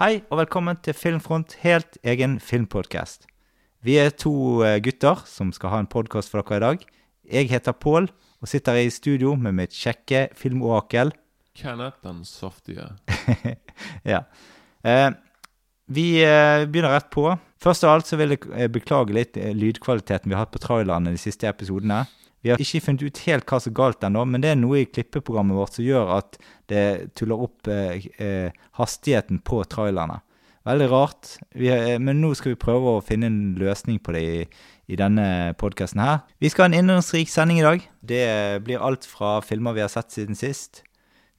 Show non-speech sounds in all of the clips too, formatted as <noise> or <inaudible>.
Hei og velkommen til Filmfront, helt egen filmpodkast. Vi er to eh, gutter som skal ha en podkast for dere i dag. Jeg heter Pål og sitter i studio med mitt kjekke filmorakel. Kenneth den saftige. <laughs> ja. Eh, vi eh, begynner rett på. Først av alt så vil jeg eh, beklage litt lydkvaliteten vi har hatt på trailerne de siste episodene. Vi har ikke funnet ut helt hva som er galt ennå, men det er noe i klippeprogrammet vårt som gjør at det tuller opp eh, eh, hastigheten på trailerne. Veldig rart, vi, eh, men nå skal vi prøve å finne en løsning på det i, i denne podkasten her. Vi skal ha en innholdsrik sending i dag. Det blir alt fra filmer vi har sett siden sist,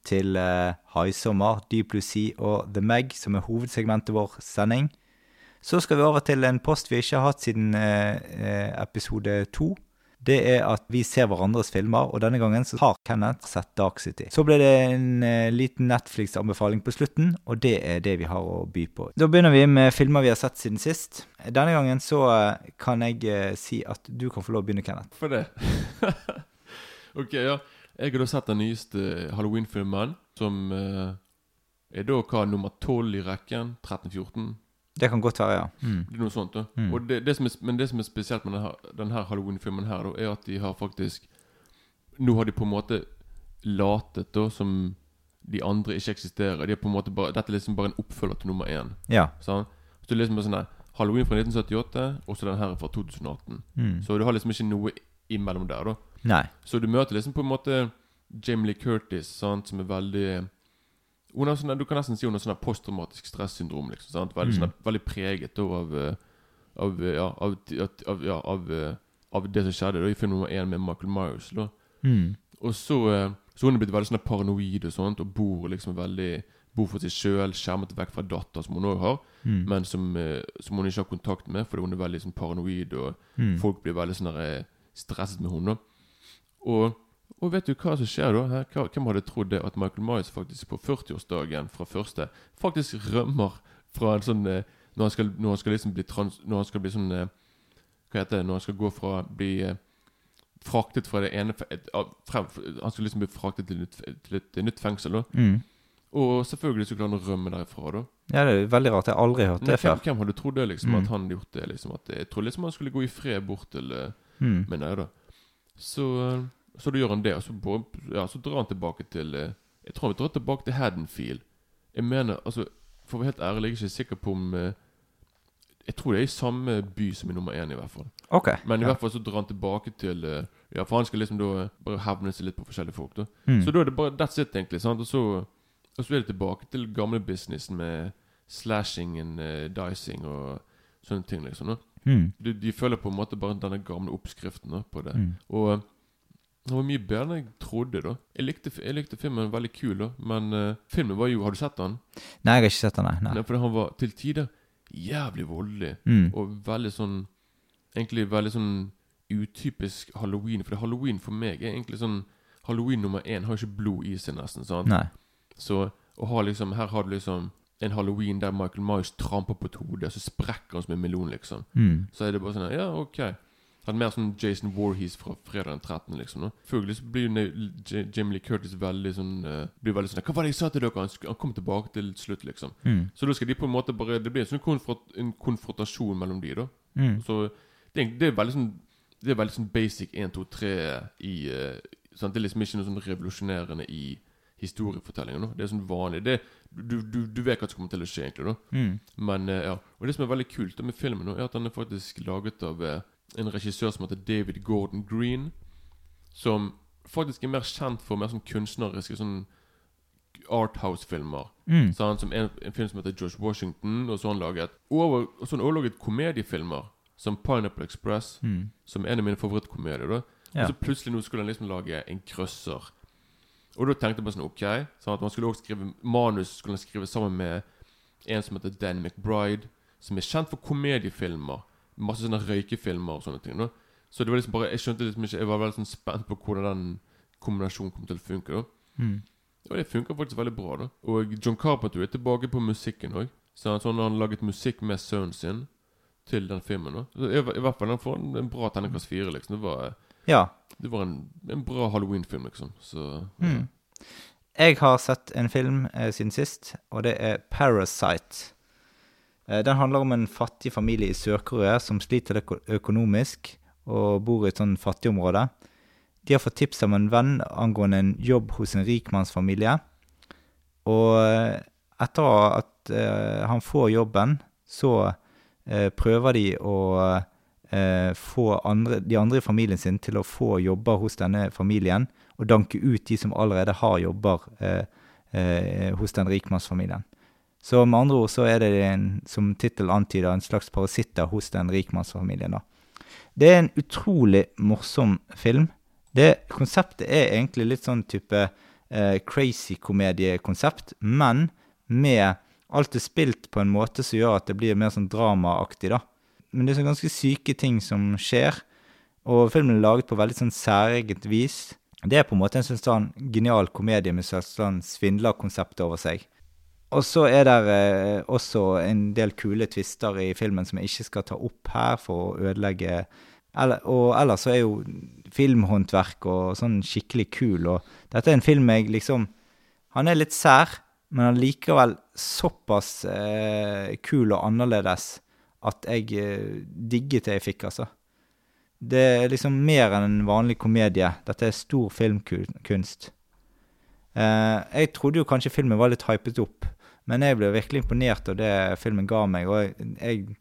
til eh, Haisommer, Deep Blue Sea og The Meg, som er hovedsegmentet vår sending. Så skal vi over til en post vi ikke har hatt siden eh, eh episode to det er at vi ser hverandres filmer, og denne gangen så har Kenneth sett Dark City. Så ble det en eh, liten Netflix-anbefaling på slutten, og det er det vi har å by på. Da begynner vi med filmer vi har sett siden sist. Denne gangen så eh, kan jeg eh, si at du kan få lov å begynne, Kenneth. For det? <laughs> ok, ja. Jeg har da sett den nyeste Halloween-filmen, som er da hva nummer tolv i rekken? 13-14? Det kan godt være, ja. Mm. Det er noe sånt da mm. Og det, det er, Men det som er spesielt med denne, denne Halloween-filmen her, da, er at de har faktisk Nå har de på en måte latet da som de andre ikke eksisterer. De er på en måte bare, Dette er liksom bare en oppfølger til nummer én. Ja. Sånn? Så det er liksom bare sånn der, Halloween fra 1978, og så den her fra 2018. Mm. Så du har liksom ikke noe imellom der, da. Nei. Så du møter liksom på en måte Jamie Lee Curtis, sant, som er veldig sånne, Du kan nesten si hun har sånn posttraumatisk stressyndrom. Liksom, sant? Veldig, mm. sånne, veldig preget av, eh, av, ja, av, av, ja, av, eh, av, det som skjedde da, i film nummer én med Michael Myers. Da. Mm. Og så, eh, så hun er blitt veldig sånn paranoid og sånt, og bor liksom veldig Bor for seg sjøl, skjermet vekk fra datter, som hun òg har, mm. men som, som, hun ikke har kontakt med, fordi hun er veldig sånn paranoid, og mm. folk blir veldig sånn stresset med henne. Og og vet du hva som skjer da? Hvem hadde trodd det at Michael Myers faktisk på 40-årsdagen fra første faktisk rømmer fra en sånn eh, Når han skal, når han skal liksom bli trans... Når han skal bli sånn eh, Hva heter det? Når han skal gå fra bli eh, fraktet fra det ene et, frem, Han skal liksom bli fraktet til, et, til et, nytt fengsel. da mm. Og selvfølgelig så klarer han å rømme derifra. da Ja, det er veldig rart. Jeg har aldri hørt det før. Hvem hadde trodd det, liksom? Mm. At han hadde gjort det? liksom At Jeg trodde liksom han skulle gå i fred bort til mm. Men nei da. Så så da gjør han det, og så, ja, så drar han tilbake til eh, Jeg tror han drar tilbake til Haddonfield. Jeg mener, altså For å være helt ærlig, jeg er ikke sikker på om eh, Jeg tror det er i samme by som i nummer én, i hvert fall. Ok Men i ja. hvert fall så drar han tilbake til eh, Ja, for han skal liksom da bare hevne seg litt på forskjellige folk. da mm. Så da er det bare That's it, egentlig. sant Og så, og så er det tilbake til gamle businessen med slashing and uh, dicing og sånne ting, liksom. da mm. de, de, følger på en måte bare denne gamle oppskriften da på det. Mm. Og det var mye bedre enn jeg trodde. da Jeg likte, jeg likte filmen veldig kul, da men uh, filmen var jo Har du sett den? Nei, jeg har ikke sett den, nei. nei. nei fordi han var til tider jævlig voldelig. Mm. Og veldig sånn Egentlig veldig sånn utypisk halloween. For halloween for meg er egentlig sånn Halloween nummer én har ikke blod i seg, nesten. sant? Nei. Så å ha liksom Her har du liksom en halloween der Michael Myers tramper på et hode, så sprekker han som en melon, liksom. Mm. Så er det bare sånn Ja, ok. Hadde mer sånn Jason Warhees fra fredag den 13. liksom Da. Følgelig så blir jo Jim Lee Curtis veldig sånn uh, Blir veldig sånn 'Hva var det jeg sa til dere?' Han, han kom tilbake til slutt, liksom. Mm. Så da skal de på en måte bare Det blir en sånn konfront, en konfrontasjon mellom de, da. Mm. Så det, det, er veldig sånn Det er veldig sånn basic 1, 2, 3 i uh, sant? Det er liksom ikke noe sånn revolusjonerende i historiefortellingen. Det er sånn vanlig det, du, du, du, vet hva som kommer til å skje, egentlig. da mm. Men uh, ja Og det som er veldig kult da med filmen, nå er at den er faktisk laget av en regissør som heter David Gordon Green. Som faktisk er mer kjent for mer sånn kunstneriske sånn Arthouse-filmer. Mm. Sånn, som en, en, film som heter George Washington, og så han laget over, og så har han laget komediefilmer. Som Pineapple Express, mm. som er en av mine favorittkomedier. da ja. Og så plutselig nå skulle han liksom lage en krøsser. Og da tenkte jeg bare sånn Ok sånn at man skulle også skrive manus skulle han skrive sammen med en som heter Dan McBride, som er kjent for komediefilmer masse sånne røykefilmer og sånne ting. Da. Så det var liksom bare Jeg skjønte liksom ikke Jeg var veldig sånn spent på hvordan den kombinasjonen kom til å funke. da mm. Og det funker faktisk veldig bra. da Og John Carpenter er tilbake på musikken òg. Så han, sånn, han har laget musikk med sønnen sin til den filmen. da så i, i, hvert fall han får en, en bra terningkast fire. Liksom. Det var, ja. det var en, en bra halloween-film, liksom. Så mm. Jeg har sett en film eh, siden sist, og det er Parasite. Eh, den handler om en fattig familie i Sør-Korea som sliter øko økonomisk og bor i et sånn fattigområde. De har fått tips av en venn angående en jobb hos en rikmannsfamilie. Og eh, etter at eh, han får jobben, så prøver de å få andre, de andre i familien sin til å få jobber hos denne familien, og danke ut de som allerede har jobber hos den rikmannsfamilien. Så med andre ord så er det, en, som tittelen antyder, en slags parasitter hos den rikmannsfamilien. da. Det er en utrolig morsom film. Det Konseptet er egentlig litt sånn type eh, crazy komediekonsept, men med alt er spilt på en måte som gjør at det blir mer sånn dramaaktig, da. Men det er sånn ganske syke ting som skjer, og filmen er laget på veldig sånn særegent vis. Det er på en måte en sånn, sånn genial komedie med sånn, sånn svindlerkonsept over seg. Og så er det eh, også en del kule tvister i filmen som jeg ikke skal ta opp her for å ødelegge eller, Og ellers så er jo filmhåndverk og sånn skikkelig kul, og dette er en film jeg liksom Han er litt sær, men han likevel såpass eh, kul og annerledes at jeg eh, digget det jeg fikk, altså. Det er liksom mer enn en vanlig komedie. Dette er stor filmkunst. Eh, jeg trodde jo kanskje filmen var litt hypet opp, men jeg ble virkelig imponert av det filmen ga meg. Og jeg,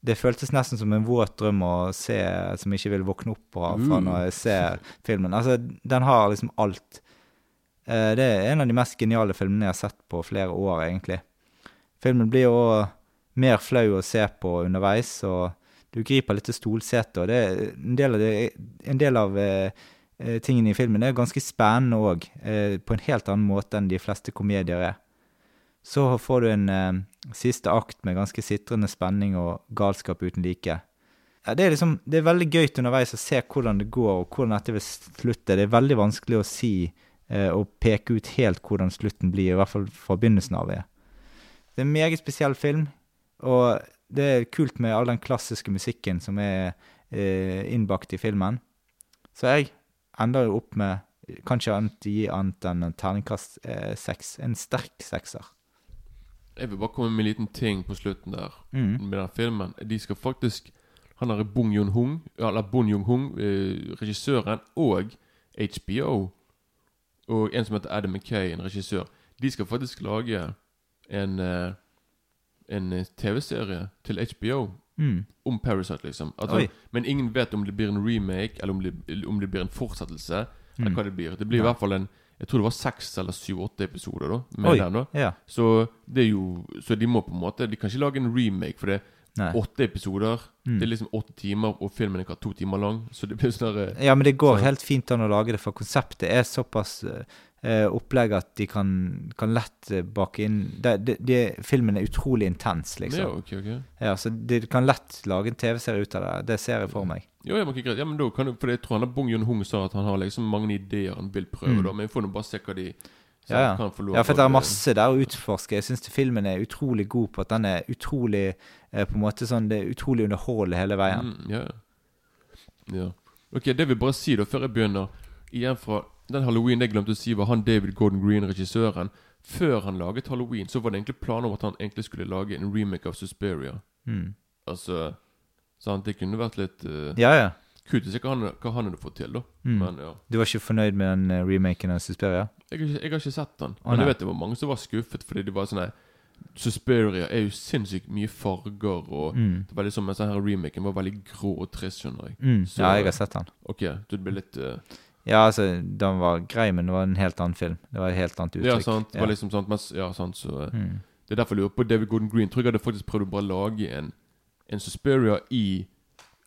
det føltes nesten som en våt drøm å se som jeg ikke vil våkne opp fra, fra Mm. når jeg ser filmen. Altså, den har liksom alt. Eh, det er en av de mest geniale filmene jeg har sett på flere år, egentlig. Filmen blir jo mer flau å se på underveis, og du griper litt til stolsetet, og det en del av, det, en del av eh, eh, tingene i filmen er ganske spennende òg, på en helt annen måte enn de fleste komedier er. Så får du en eh, siste akt med ganske sitrende spenning og galskap uten like. Ja, det, er liksom, det er veldig gøy underveis å se hvordan det går, og hvordan dette vil slutte. Det er veldig vanskelig å si eh, og peke ut helt hvordan slutten blir, i hvert fall fra begynnelsen av det. Det er en meget spesiell film, og det er kult med all den klassiske musikken som er eh, innbakt i filmen. Så jeg ender jo opp med kanskje annet gi annet enn en terningkast eh, seks. En sterk sekser. Jeg vil bare komme med en liten ting på slutten der Mm. med den filmen. De skal faktisk Han er Bong Joon-hung, eller Bon Joon-hung, eh, regissøren, og HBO, og en som heter Adam McKay, en regissør, de skal faktisk lage en eh, en eh, TV-serie til HBO Mm. om Parasite, liksom. Altså, men ingen vet om det blir en remake, eller om det, om det blir en fortsettelse, eller Mm. hva det blir. Det blir i hvert fall en Jeg tror det var seks eller syv-åtte episoder da med Oi. den. da Ja. Så det er jo Så de må på en måte De kan ikke lage en remake, for det er åtte episoder. Mm. Det er liksom åtte timer, og filmen er ikke to timer lang. Så det blir sånn der, Ja, men det går Så- helt fint an å lage det, for konseptet er såpass eh, opplegg at de kan, kan lett eh, bake inn de, de, de, Filmen er utrolig intens, Ja, okay, ok, ok Ja, så de kan lett lage en TV-serie ut av det. Det ser jeg for meg. Jo, ja, men greit. Ja, men da kan du For jeg tror han Bong Yun-hung sa at han har liksom mange ideer han vil prøve, Mm. da. Men vi får nå bare se hva de Ja, ja. Ja, for det er masse der å utforske. Jeg syns filmen er utrolig god på at den er utrolig eh, På en måte sånn Det er utrolig underholdende hele veien. Mm, ja. ja. Ok, det vil bare si da, før jeg begynner Igjen fra den halloween jeg glemte å si, var han David Gordon Green, regissøren. Før han laget Halloween, så var det egentlig planer om at han egentlig skulle lage en remake av Suspiria. Mm. Altså Sant? Det kunne vært litt uh, Ja, ja. kult å se hva han, hva han hadde fått til, da. Mm. Men ja. Du var ikke fornøyd med den eh, remaken av Suspiria? Jeg, jeg har ikke sett den. Men nei. jeg vet det var mange som var skuffet, fordi de var sånn her Suspiria er jo sinnssykt mye farger, og Mm. det var liksom mens denne remaken var veldig grå og trist, skjønner jeg. Mm. Så- Ja, jeg har sett den. Ok, du ble litt uh, Ja, altså, den var grei, men det var en helt annen film. Det var et helt annet uttrykk. Ja, sant. Det var liksom sant, mens, Ja, sant, så uh, mm. Det er derfor jeg lurer på David Gordon Green. Tror jeg hadde faktisk prøvd å bare lage en En Suspiria i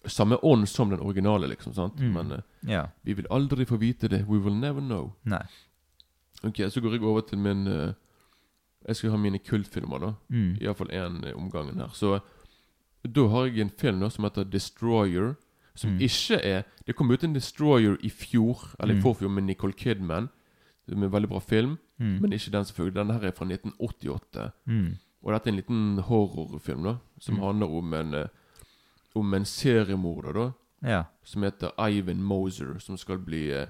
samme ånd som den originale, liksom. sant? Mm. Men uh, Ja. vi vil aldri få vite det. We will never know. Nei. Ok, så går jeg over til min uh, Jeg skal ha mine kultfilmer, da. Mm. Iallfall én omgangen her. Så da har jeg en film da som heter Destroyer. Som Mm. ikke er Det kom ut en Destroyer i fjor, eller i Mm. forfjor, med Nicole Kidman. Det er en veldig bra film, Mm. men ikke den, selvfølgelig. Denne her er fra 1988. Mm. Og dette er en liten horrorfilm, da. Som Mm. handler om en uh, Om en seriemorder, da. Ja. Som heter Ivan Moser, som skal bli uh,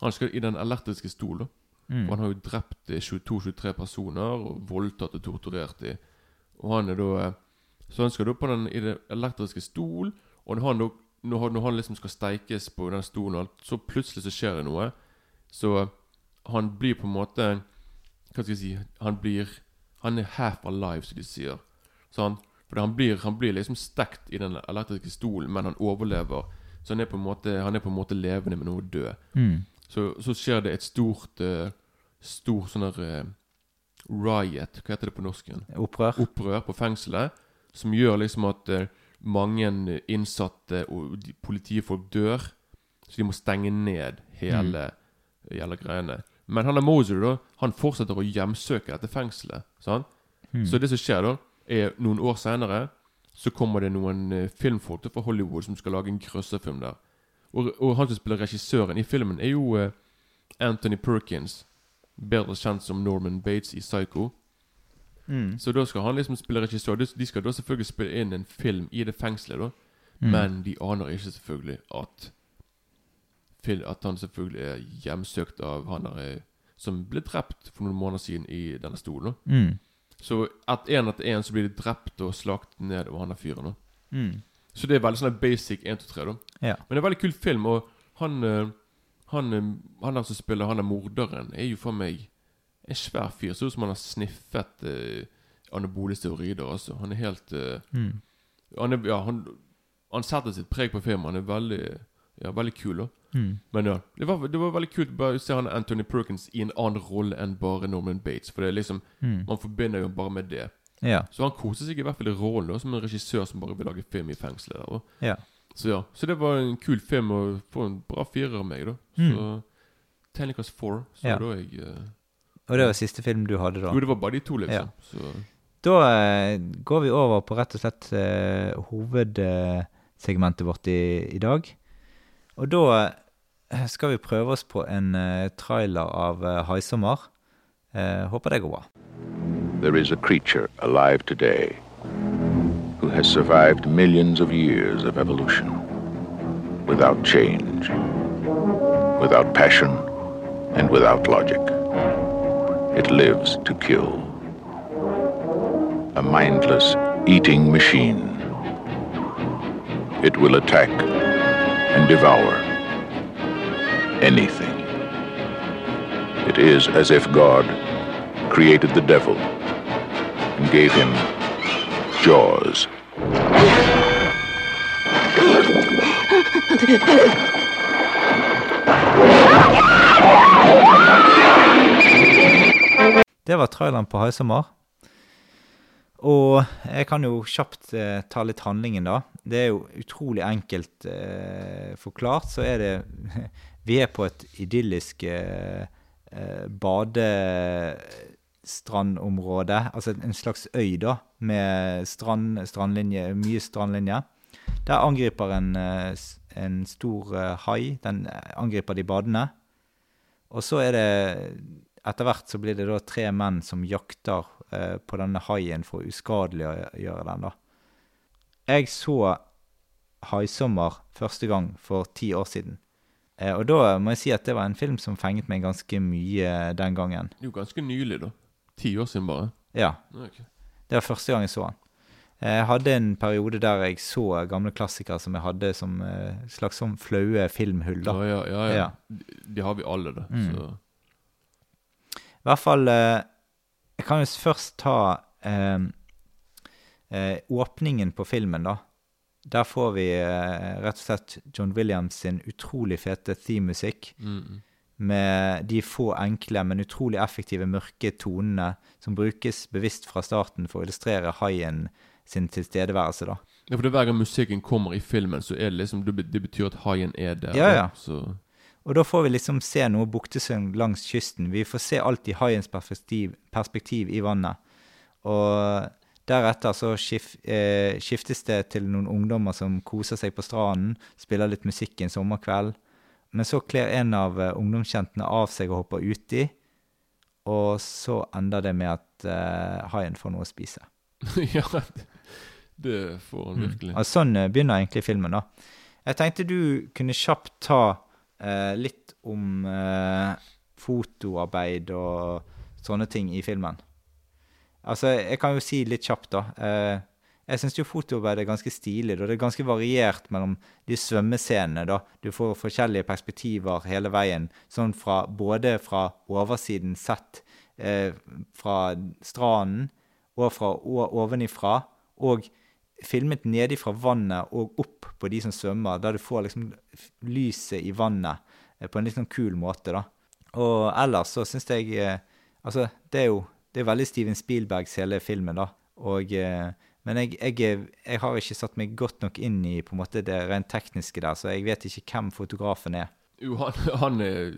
Han skal i den elektriske stol, da. Mm. Og han har jo drept eh, 22-23 personer og voldtatt og torturert dem. Og han er da eh, Så han skal da på den i det elektriske stol, og når han, da, når, når han liksom skal steikes på den stolen, og alt, så plutselig så skjer det noe. Så eh, han blir på en måte Hva skal jeg si Han blir Han er half alive, som de sier. Så han, han blir, han blir liksom stekt i den elektriske stolen, men han overlever. Så han er på en måte, han er på en måte levende, men også død. Mm. Så, så skjer det et stort uh, Stor sånn der uh, riot, hva heter det på norsk? Opprør. Opprør på fengselet. Som gjør liksom at eh, mange innsatte og politifolk dør. Så de må stenge ned hele, hele greiene. Men han er Moser, da, han fortsetter å hjemsøke dette fengselet. Sant? Mm. Så det som skjer da, er noen år senere så kommer det noen eh, filmfolk fra Hollywood som skal lage en grøsserfilm der. Og, og han som spiller regissøren i filmen, er jo eh, Anthony Perkins. Bedre kjent som Norman Bates i Psycho. Mm. Så da skal han liksom spille regissør. De skal da selvfølgelig spille inn en film i det fengselet, da. Mm. Men de aner ikke selvfølgelig at At han selvfølgelig er hjemsøkt av han der eh, som ble drept for noen måneder siden i denne stolen. Mm. Så at én etter én så blir de drept og slaktet ned av han der fyren. Mm. Så det er veldig sånn basic 1, 2, 3, da. Ja. Men det er en veldig kul film, og han eh, Han, eh, han der som spiller han er morderen, er jo for meg en svær fyr. Ser ut som han har sniffet eh, anabole steroider, altså. Han er helt eh, Mm. han, er, ja, han, han setter sitt preg på filmen. Han er veldig Ja, veldig kul, da. Mm. Men ja, det var, det var veldig kult bare å se han Anthony Perkins i en annen rolle enn bare Norman Bates. For det er liksom Mm. Man forbinder jo bare med det. Ja. Så han koser seg i hvert fall i rollen da, som en regissør som bare vil lage film i fengselet. der, og- Ja. Så ja, så det var en kul film, og få en bra firer av meg, da. Mm. Så Terningkast four, så Ja. da jeg eh, Og det var siste film du hadde, da? Jo, det var bare de to, liksom. Ja. Så Da eh, går vi over på rett og slett eh, hovedsegmentet vårt i, i dag. Og da eh, skal vi prøve oss på en eh, trailer av eh, Haisommer. Eh, håper det går bra. There is a creature alive today who has survived millions of years of evolution without change, without passion, and without logic. It lives to kill. A mindless eating machine. It will attack and devour anything. It is as if God created the devil and gave him jaws. <laughs> Det var traileren på Haisommer. Og jeg kan jo kjapt eh, ta litt handlingen, da. Det er jo utrolig enkelt eh, forklart. Så er det <laughs> Vi er på et idyllisk eh, eh, badestrandområde. Altså en slags øy, da, med strand, strandlinje, mye strandlinje. Der angriper en, eh, en stor eh, hai. Den angriper de badende. Og så er det Etter hvert så blir det da tre menn som jakter eh, på denne haien for å uskadeliggjøre den, da. Jeg så Haisommer første gang for ti år siden. Eh, og da må jeg si at det var en film som fenget meg ganske mye den gangen. jo ganske nylig, da. Ti år siden, bare. Ja, Okay. det var første gang jeg så den. Eh, Jeg hadde en periode der jeg så gamle klassikere som jeg hadde som eh, slags sånn flaue filmhull, da. Ja, ja, ja. ja. De har vi alle, da. Mm. Så I hvert fall eh, Jeg kan jo først ta eh, eh, åpningen på filmen, da. Der får vi eh, rett og slett John Williams sin utrolig fete theme-musikk. mm. Med de få enkle, men utrolig effektive mørke tonene som brukes bevisst fra starten for å illustrere haien sin tilstedeværelse, da. Ja, for det er Hver gang musikken kommer i filmen, så er det liksom det betyr at haien er der. Ja, ja. Så Og da får vi liksom se noe buktesøgn langs kysten. Vi får se alt i haiens perspektiv, perspektiv i vannet. Og deretter så skif, eh, skiftes det til noen ungdommer som koser seg på stranden, spiller litt musikk en sommerkveld. Men så kler en av eh, ungdomsjentene av seg og hopper uti. Og så ender det med at eh, haien får noe å spise. <laughs> Ja, det, får han virkelig. Og sånn eh, begynner egentlig filmen, da. Jeg tenkte du kunne kjapt ta litt om eh, fotoarbeid og sånne ting i filmen. Altså, jeg kan jo si litt kjapt, da. Eh, jeg syns jo fotoarbeid er ganske stilig. Da. Det er ganske variert mellom de svømmescenene. da. Du får forskjellige perspektiver hele veien. Sånn fra, både fra oversiden sett eh, fra stranden og fra ovenifra. Og filmet nedifra vannet og opp på de som svømmer, der du får liksom lyset i vannet eh, på en litt sånn kul måte, da. Og ellers så syns jeg eh, Altså, det er jo det er veldig Steven Spielbergs hele filmen, da. Og, eh, men jeg, jeg, jeg, har ikke satt meg godt nok inn i på en måte det rent tekniske der, så jeg vet ikke hvem fotografen er. Jo, han, <laughs> han, er,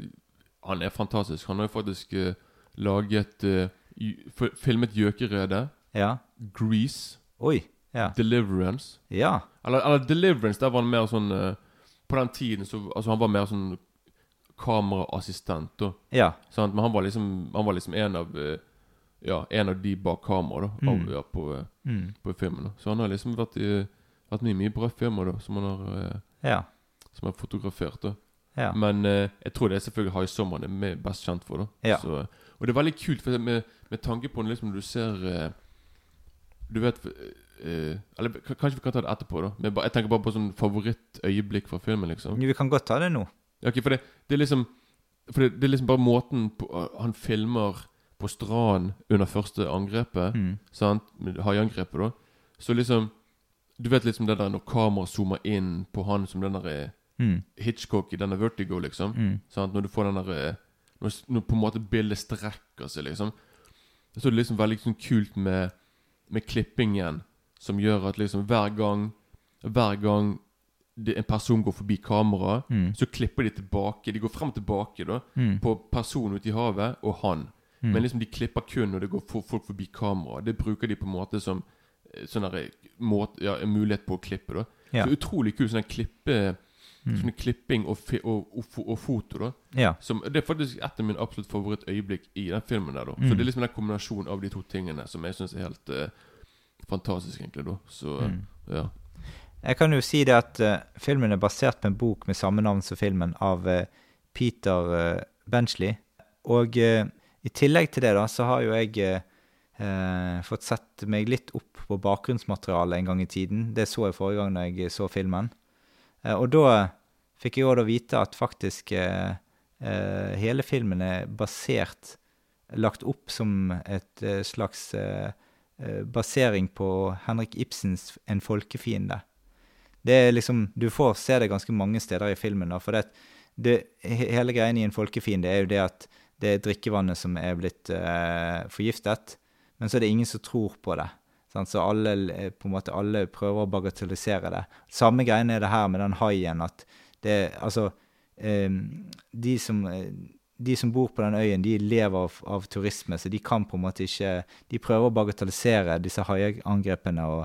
han er, fantastisk. Han har jo faktisk uh, laget uh, Filmet 'Gjøkeredet'. Ja. 'Grease'. Oi. Ja. 'Deliverance'. Ja. Eller, eller 'Deliverance', der var han mer sånn uh, På den tiden så Altså, han var mer sånn kameraassistent, da. Ja. Sant? Men han var liksom Han var liksom en av uh, Ja, en av de bak kamera, da. Mm. Ja, på, uh, mm. på filmen. da Så han har liksom vært i Vært mye mye bra filmer, da, som han har Ja. Som har fotografert, da. Ja. Men jeg tror det er selvfølgelig High Summer han er best kjent for, da. Ja. Så, og det er veldig kult, for med, med tanke på liksom når du ser Du vet Uh, eller Kanskje vi kan ta det etterpå, da. Men jeg tenker bare på sånn favorittøyeblikk fra filmen. liksom Vi kan godt ta det nå. Ok, For det, det er liksom For det, det, er liksom bare måten på, uh, han filmer på stranden under første angrepet. Mm. Sant? Haiangrepet, da. Så liksom Du vet liksom det der når kameraet zoomer inn på han som den der eh, mm. Hitchcock i denne Vertigo, liksom. Mm. Sant? Når du får den der eh, når, når på en måte bildet strekker seg, liksom. Så er det liksom veldig sånn kult med, med klippingen som gjør at liksom hver gang Hver gang det, en person går forbi kameraet, mm. så klipper de tilbake. De går frem og tilbake da mm. på personen ute i havet og han. Mm. Men liksom de klipper kun når det går for, folk forbi kameraet. Det bruker de på en måte som eh, sånn måte, ja, en mulighet på å klippe. da ja. Så utrolig kult sånn klippe mm. Sånn klipping og, og, og, og, foto. da ja. som, Det er faktisk et av mine absolutt favorittøyeblikk i den filmen. der da Så For det er liksom den kombinasjonen av de to tingene som jeg syns er helt uh, fantastisk, egentlig. da Så Mm. ja. Jeg kan jo si det at uh, filmen er basert på en bok med samme navn som filmen, av uh, Peter uh, Benchley. Og i tillegg til det, da, så har jo jeg fått sett meg litt opp på bakgrunnsmaterialet en gang i tiden. Det så jeg forrige gang da jeg så filmen. Og da fikk jeg òg vite at faktisk hele filmen er basert Lagt opp som et slags basering på Henrik Ibsens 'En folkefiende'. Det er liksom, Du får se det ganske mange steder i filmen. Da, for det, det, hele greien i 'En folkefiende' er jo det at det er drikkevannet som er blitt uh, forgiftet, men så er det ingen som tror på det. Så alle, på en måte, alle prøver å bagatellisere det. Samme greien er det her med den haien. at det, altså, um, de som de som bor på den øyen, de lever av, av, turisme, så de kan på en måte ikke De prøver å bagatellisere disse haiangrepene og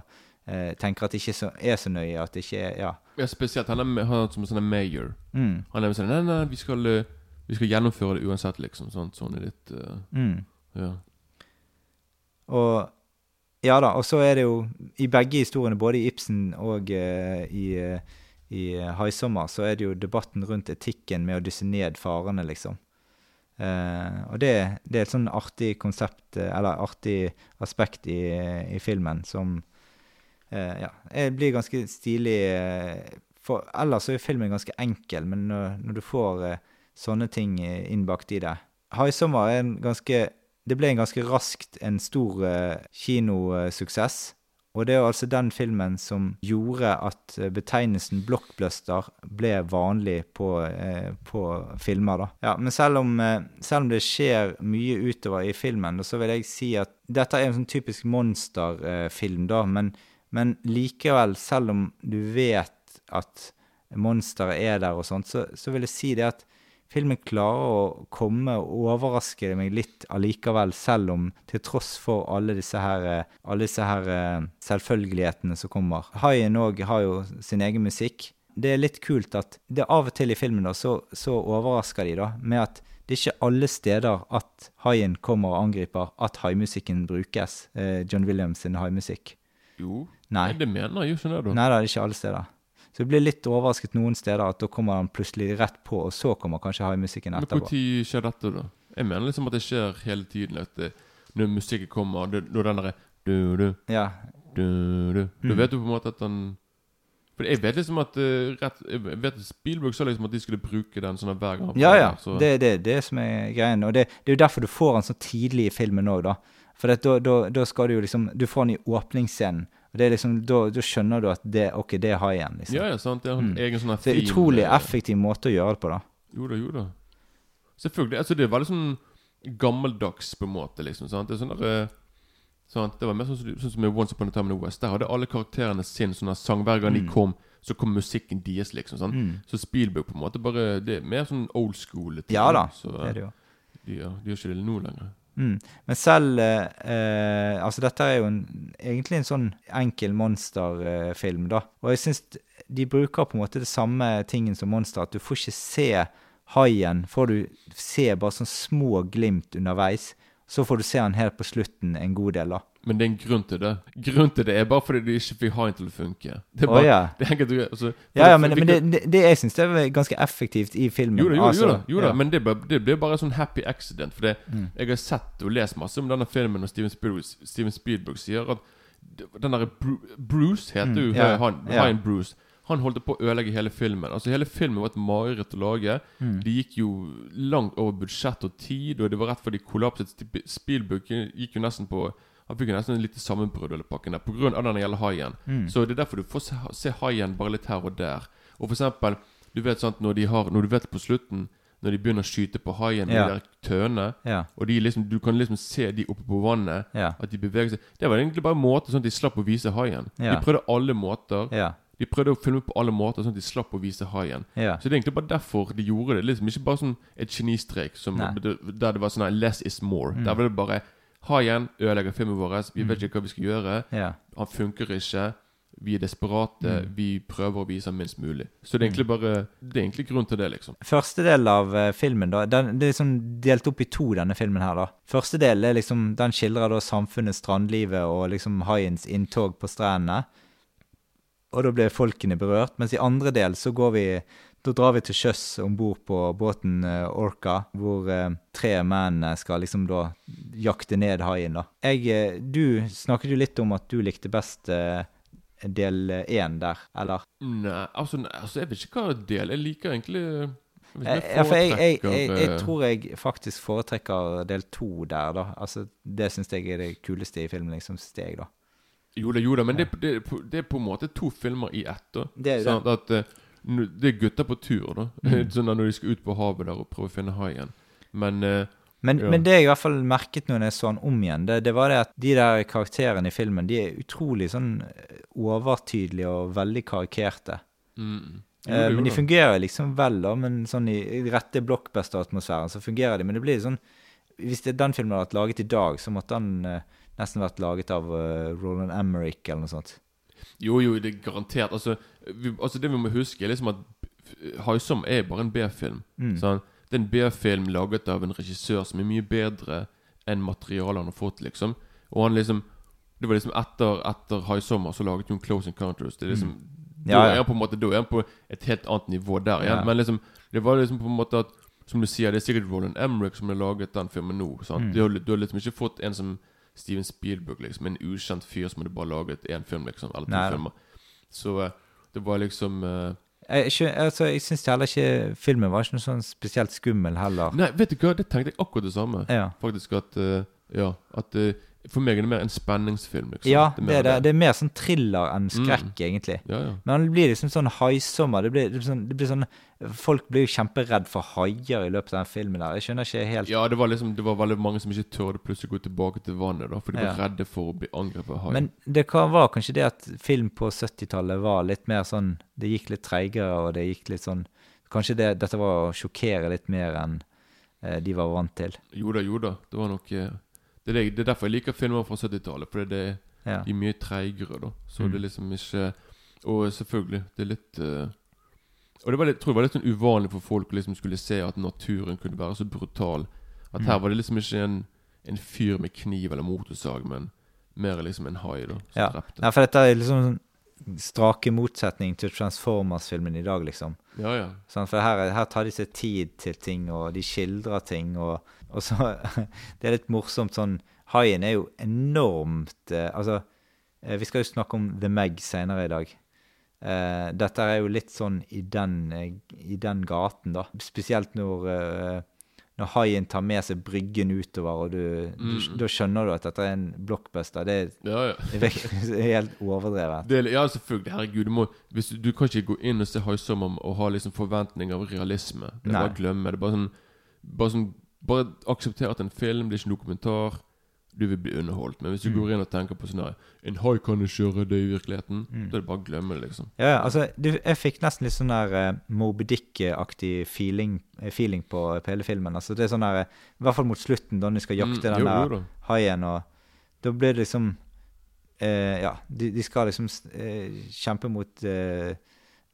eh, tenker at det ikke så, er så nøye. At det ikke er Ja. ja spesielt han er, han er som en sånn mayor. Mm. Han er sånn Nei, nei, vi skal, vi skal gjennomføre det uansett, liksom. Sånn, sånn er litt uh, mm. Ja. Og Ja da, og så er det jo i begge historiene, både i Ibsen og uh, i uh, i Haisommer så er det jo debatten rundt etikken med å dysse ned farene, liksom. Uh, og det, det, er et sånn artig konsept, eller artig aspekt i, i filmen som ja, blir ganske stilig. For ellers er filmen ganske enkel, men når, når du får sånne ting innbakt i det Haisommer er en ganske Det ble en ganske raskt en stor kinosuksess. Og det er altså den filmen som gjorde at betegnelsen blockbuster ble vanlig på, eh, på filmer. da. Ja, Men selv om, eh, selv om, det skjer mye utover i filmen, så vil jeg si at dette er en sånn typisk monsterfilm, da. Men, men, likevel, selv om du vet at monsteret er der og sånt, så, så vil jeg si det at filmen klarer å komme og overraske meg litt allikevel, selv om til tross for alle disse her, alle disse her selvfølgelighetene som kommer. Haien òg har jo sin egen musikk. Det er litt kult at det av og til i filmen da, så, så overrasker de da, med at det er ikke alle steder at haien kommer og angriper at haimusikken brukes. Eh, John Williams sin haimusikk. Jo, Nei. det mener det, da. Nei da, det er ikke alle steder. Så jeg blir litt overrasket noen steder at da kommer han plutselig rett på, og så kommer kanskje haimusikken etterpå. når skjer dette, da? Jeg mener liksom at det skjer hele tiden. At det, når musikken kommer, det, når den derre du, du, Ja, du, du, Mm. vet du på en måte at den For jeg vet liksom at uh, rett, Jeg vet Spielberg sa liksom at de skulle bruke den sånn hver gang. ja. ja. så- Det er det, det som er greien. Og det, det er jo derfor du får den så tidlig i filmen òg, da. For da, da, da skal du jo liksom Du får den i åpningsscenen. Og det er liksom, da, da skjønner du at det, ok, det er haien. liksom. Ja, ja, sant. Det er en Mm. egen sånn her Så det er theme, utrolig eh, effektiv måte å gjøre det på, da. Jo da, jo da. Selvfølgelig. Altså, det er veldig sånn gammeldags, på en måte, liksom. Sant? Det er sånn der, eh, sant? Det var mer sånn, som- sånn som i Once Upon a Time in the West. Der hadde alle karakterene sin sånn her sang. Hver gang de Mm. kom, så kom musikken deres, liksom. Sant? Mm. Så Spielberg på en måte bare Det er mer sånn old school. Ja da, Så det er det jo. de, gjør- de gjør ikke det nå lenger. Mm. Men selv eh, eh, Altså, dette er jo en, egentlig en sånn enkel monsterfilm, da. Og jeg syns de bruker på en måte det samme tingen som monster, at du får ikke se haien. Får du se bare sånn små glimt underveis. Så får du se han helt på slutten en god del, da. Men det er en grunn til det. Grunnen til det er bare fordi du ikke fikk haien til å funke. Det er bare, bare ja. det er enkelt. Altså, Ja, ja, men, men det, det, jeg syns det er ganske effektivt i filmen. Jo da, jo, Altså, jo da, jo da. ja. men det, det blir bare sånn happy accident. For det, Mm. jeg har sett og lest masse om denne filmen, og Steven Spielberg, Steven Spielberg sier at den derre Bruce heter Mm, jo ja, han. Haien Bruce. Han holdt på å ødelegge hele filmen. Altså Hele filmen var et mareritt å lage. Mm. De gikk jo langt over budsjett og tid, og det var rett før de kollapset. Spielberg gikk jo nesten på Han fikk jo nesten et lite sammenbrudd eller pakken der av den gjelder haien. Mm. Så det er derfor du får se, se haien bare litt her og der. Og for eksempel, du vet sant, når de har Når du vet på slutten Når de begynner å skyte på haien med Ja. de der tønene, Ja, og de liksom, du kan liksom se de oppe på vannet, ja, at de beveger seg Det var egentlig bare en måte sånn at de slapp å vise haien. De prøvde alle måter. De prøvde å filme på alle måter, sånn at de slapp å vise haien. Så det er egentlig bare derfor de gjorde det. Liksom Ikke bare sånn et genistrek som, der det var sånn 'less is more'. Mm. Der var det bare Haien ødelegger filmen vår. Vi vet Mm. ikke hva vi skal gjøre. ja. Han funker ikke. Vi er desperate. Mm. Vi prøver å vise minst mulig. Så det er egentlig bare Det er egentlig grunn til det, liksom. Første del av eh, filmen, da, den, det er liksom delt opp i to, denne filmen her, da. Første del er liksom, den skildrer da samfunnet, strandlivet og liksom haiens inntog på strendene. Og da blir folkene berørt. Mens i andre del så går vi Da drar vi til sjøs om bord på båten eh, Orca, hvor eh, tre menn eh, skal liksom da jakte ned haien, da. Jeg Du snakket jo litt om at du likte best del én der, eller? Nei, altså, altså Jeg vet ikke hva del Jeg liker egentlig jeg Ja, for jeg, jeg, jeg, jeg tror jeg faktisk foretrekker del to der, da. Altså, det syns jeg er det kuleste i filmen, liksom, steg, da. Jo da, jo da, men det, det, det er på en måte to filmer i ett. da Det er jo Sånn at eh, nå- Det er gutter på tur, da. Mm. <laughs> sånn Når de skal ut på havet der og prøve å finne haien. Men eh, Men, Ja. men det jeg i hvert fall merket når jeg så den om igjen, det, det var det at de der karakterene i filmen, de er utrolig sånn eh, overtydelige og veldig karikerte. mm, jo Eh, men de fungerer liksom vel, da. Men sånn i, i rette blockbuster-atmosfæren så fungerer de. Men det blir sånn Hvis det, den filmen hadde vært laget i dag, så måtte den eh, nesten vært laget av uh, Roland Emmerich eller noe sånt. Jo, jo, det er garantert. Altså, vi, altså Det vi må huske, er liksom at Haisom er bare en B-film. Mm. Sånn? Det er en B-film laget av en regissør som er mye bedre enn materialet han har fått, liksom. Og han liksom Det var liksom etter, etter High Summer så laget hun Close Encounters. Det er liksom Mm. Ja, Da ja. er han på en måte Da er han på et helt annet nivå der igjen. Ja. Men liksom Det var liksom på en måte at Som du sier, det er sikkert Roland Emmerich som har laget den filmen nå. Sant? Mm. Du har liksom ikke fått en som Steven Spielberg, liksom. En ukjent fyr som hadde bare laget én film, liksom. Eller to filmer. Så eh, det var liksom uh, Jeg, altså, jeg syns heller ikke filmen var ikke noe sånn spesielt skummel heller. Nei, vet du hva, det tenkte jeg akkurat det samme. Ja, Faktisk at uh, Ja, at eh, For meg er det mer en spenningsfilm, liksom. ja det, er det, det. det er mer sånn thriller enn skrekk, egentlig. Ja, ja. Men det blir liksom sånn haisommer. Det blir, det blir sånn, det blir sånn Folk blir jo kjemperedd for haier i løpet av den filmen der. Jeg skjønner ikke helt Ja, det var liksom Det var veldig mange som ikke tørde plutselig gå tilbake til vannet, da for de var Ja. redde for å bli angrepet av hai. Men det kan, var kanskje det at film på 70-tallet var litt mer sånn Det gikk litt treigere, og det gikk litt sånn Kanskje det, dette var å sjokkere litt mer enn eh, de var vant til. Jo da, jo da. Det var nok eh, det, er det, er derfor jeg liker filmer fra 70-tallet. For det Ja. er mye treigere, da. Så Mm. det er liksom ikke Og selvfølgelig, det er litt uh, Og det var litt, tror jeg var litt sånn uvanlig for folk å liksom skulle se at naturen kunne være så brutal. At her Mm. var det liksom ikke en, en fyr med kniv eller motorsag, men mer liksom en hai, da. Som Ja. drepte. Nei, for dette er liksom sånn strake motsetning til Transformers-filmen i dag, liksom. Ja, ja. Sånn, for her, her tar de seg tid til ting, og de skildrer ting, og, og så <laughs> Det er litt morsomt sånn Haien er jo enormt eh, Altså, eh, vi skal jo snakke om The Meg senere i dag. Eh, dette er jo litt sånn i den, i den gaten, da. Spesielt når, når haien tar med seg bryggen utover, og du, du, da skjønner du at dette er en blockbuster. Det er, ja, ja. <laughs> det er helt overdrevet. Det, er- ja, selvfølgelig. Herregud, du, må, du, du kan ikke gå inn og se Haisommer og ha liksom forventninger av realisme. Det er Nei. bare å glemme. Det er bare sånn Bare, sånn, bare aksepter at en film, er ikke en dokumentar. Du vil bli underholdt. Men hvis Mm. du går inn og tenker på sånn her En hai kan ikke gjøre det i virkeligheten. Mm. Da er det bare å glemme det, liksom. Ja, ja, altså, du, jeg fikk nesten litt sånn der uh, Moby Dick-aktig feeling, eh, feeling på, på hele filmen. Altså, det er sånn der, eh, I hvert fall mot slutten, da de skal jakte Mm, den jo, der jo haien, og da blir det liksom uh, Ja, de, de skal liksom eh, kjempe mot eh,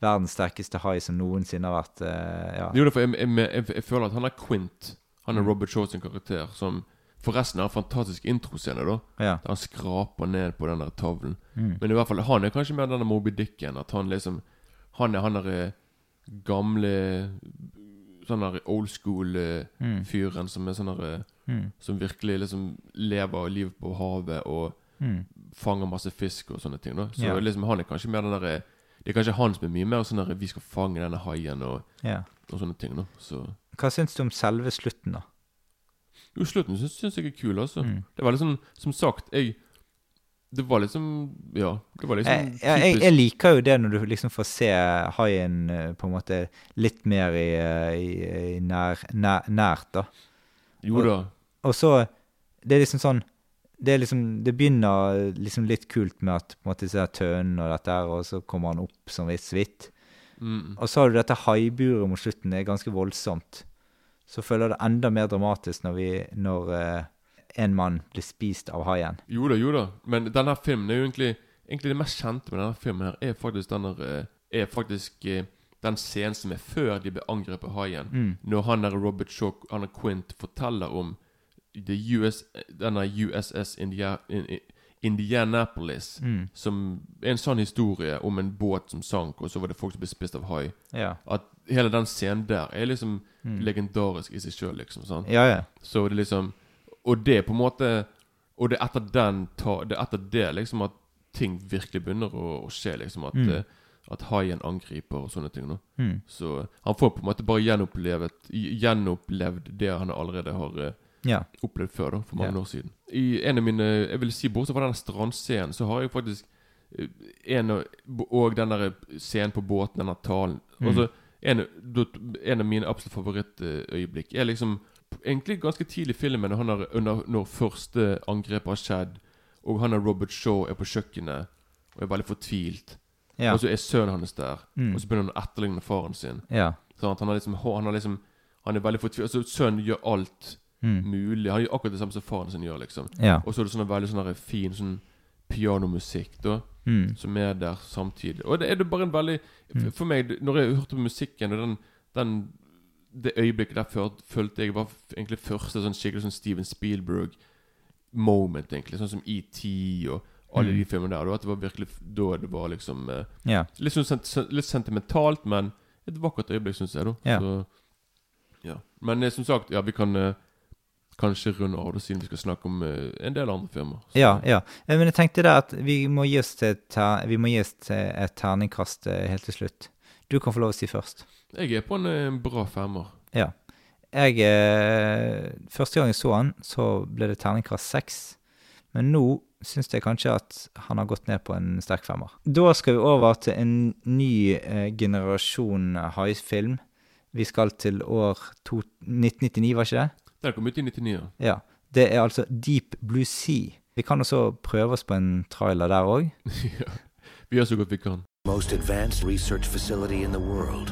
verdens sterkeste hai som noensinne har vært eh, ja. Jo, for jeg, jeg, jeg, jeg føler at han er Quint. Han er Mm. Robert Shaw sin karakter, som forresten har en fantastisk introscene, da. ja. Der han skraper ned på den der tavlen. Mm. Men i hvert fall, han er kanskje mer denne Moby Dicken. At han liksom Han er han der gamle Sånn der old school-fyren som er sånn der Mm. Som virkelig liksom lever livet på havet og Mm. fanger masse fisk og sånne ting. da Så Ja. liksom han er kanskje mer den derre Det er kanskje han som er mye mer sånn der Vi skal fange denne haien og, yeah. og sånne ting. da Så Hva syns du om selve slutten, da? Jo, slutten syns, syns jeg er kul, altså. Mm. Det var liksom Som sagt, jeg Det var liksom Ja. Det var liksom Jeg, jeg, jeg, jeg liker jo det når du liksom får se haien eh, på en måte litt mer i, eh, i, i nær, nær, nært, da. Jo da. Og så Det er liksom sånn Det liksom Det begynner liksom litt kult med at på en måte ser tønnen og dette her, og så kommer han opp som vidt. Mm. Og så har du dette haiburet mot slutten. Det er ganske voldsomt. Så føler det enda mer dramatisk når, vi, når uh, en mann blir spist av haien. Jo da, jo da. Men denne filmen er jo egentlig Egentlig det mest kjente med denne filmen her er faktisk denne eh, Er faktisk eh, den scenen som er før de blir angrepet av haien. Mm. Når han der Robert Shaw, han er Quint, forteller om the US, denne USS India, in, in, Indianapolis. Mm. Som er en sånn historie om en båt som sank, og så var det folk som ble spist av hai. Ja. At hele den scenen der er liksom Mm. legendarisk i seg sjøl, liksom. sant? ja, ja. Så det liksom Og det er på en måte Og det er etter den ta, Det er etter det liksom at ting virkelig begynner å, å skje. liksom At, Mm. eh, at haien angriper og sånne ting. Mm. Så han får på en måte bare gjenopplevet Gjenopplevd det han allerede har eh, ja. opplevd før, da for mange Ja. år siden. I en av mine Jeg vil si Bortsett fra den strandscenen, så har jeg faktisk eh, en av, Og den der scenen på båten, denne talen. Mm. Altså, en, en av mine absolutt favorittøyeblikk er liksom egentlig ganske tidlig i filmen, når, han er, under, når første angrepet har skjedd, og han og Robert Shaw er på kjøkkenet og er veldig fortvilt. Ja. Og så er sønnen hans der, Mm. og så begynner han å etterligne faren sin. ja. Sånn at han, har liksom, han, har liksom, han er veldig fortvilt. Altså, sønnen gjør alt Mm. mulig. Han gjør akkurat det samme som faren sin gjør, liksom. ja. Og så er det sånn veldig sånn fin sånn pianomusikk, da, Mm. som er der samtidig. Og det er det bare en veldig Mm. For meg, når jeg hørte på musikken, og den, den det øyeblikket der følte, jeg var egentlig første sånn skikkelig sånn Steven Spielberg-moment, egentlig. Sånn som ET og alle Mm. de filmene der. Da, at det var virkelig da det var liksom eh, ja. litt, sånn, litt sentimentalt, men et vakkert øyeblikk, syns jeg. da Ja. Så, ja. Men eh, som sagt, ja, vi kan eh, kanskje runde av det, siden vi skal snakke om eh, en del andre firmaer. Ja, ja. Eh, Men jeg tenkte det at vi må gi oss, til et terningkast eh, helt til slutt. Du kan få lov å si først. Jeg er på en, en bra femmer. Ja. Jeg Første gang jeg så han, så ble det terningkast seks. Men nå syns jeg kanskje at han har gått ned på en sterk femmer. Da skal vi over til en ny eh, generasjon haifilm. Vi skal til år to 1999, var ikke det? Den kom ut i 99. ja. Ja. Det er altså Deep Blue Sea. Vi kan også prøve oss på en trailer der òg. <laughs> ja. Vi gjør så godt vi kan. most advanced research facility in the world.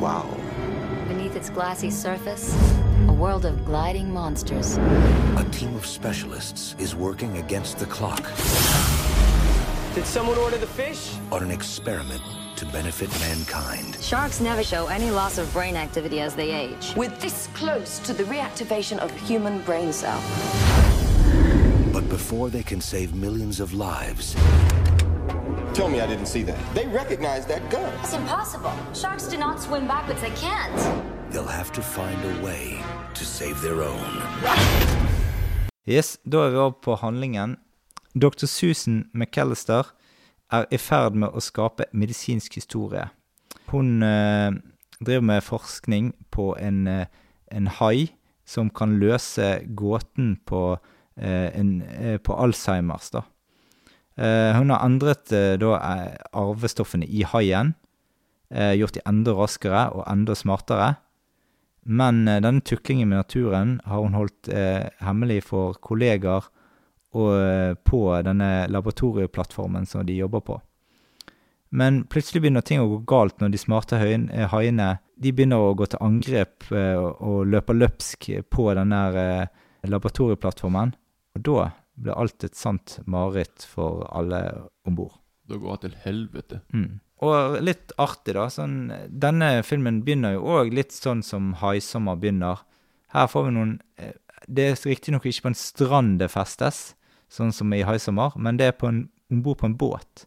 Wow. Beneath its glassy surface, a world of gliding monsters. A team of specialists is working against the clock Did someone order the fish? on an experiment to benefit mankind. Sharks never show any loss of brain activity as they age. We're this close to the reactivation of human brain cell. But before they can save millions of lives, Tell me I didn't see that. They recognize that gun. It's impossible. Sharks do not swim backwards. They can't. They'll have to find a way to save their own. Yes, da er vi over på handlingen. Dr. Susan McAllister er i ferd med å skape medisinsk historie. Hun eh, driver med forskning på en, eh, en hai som kan løse gåten på, eh, en, eh, på Alzheimers, da. Eh, hun har endret eh, da arvestoffene i haien, gjort de enda raskere og enda smartere. Men denne tuklingen med naturen har hun holdt hemmelig for kollegaer og, eh, på denne laboratorieplattformen som de jobber på. Men plutselig begynner ting å gå galt når de smarte eh, haiene de begynner å gå til angrep eh, og, løper løpsk på denne laboratorieplattformen. Og da blir alt et sant mareritt for alle om bord. Da går det til helvete. Mm. Og litt artig, da. Sånn, denne filmen begynner jo òg litt sånn som 'Haisommer' begynner. Her får vi noen Det er riktignok ikke på en strand det festes, sånn som i 'Haisommer', men det er på en- om bord på en båt.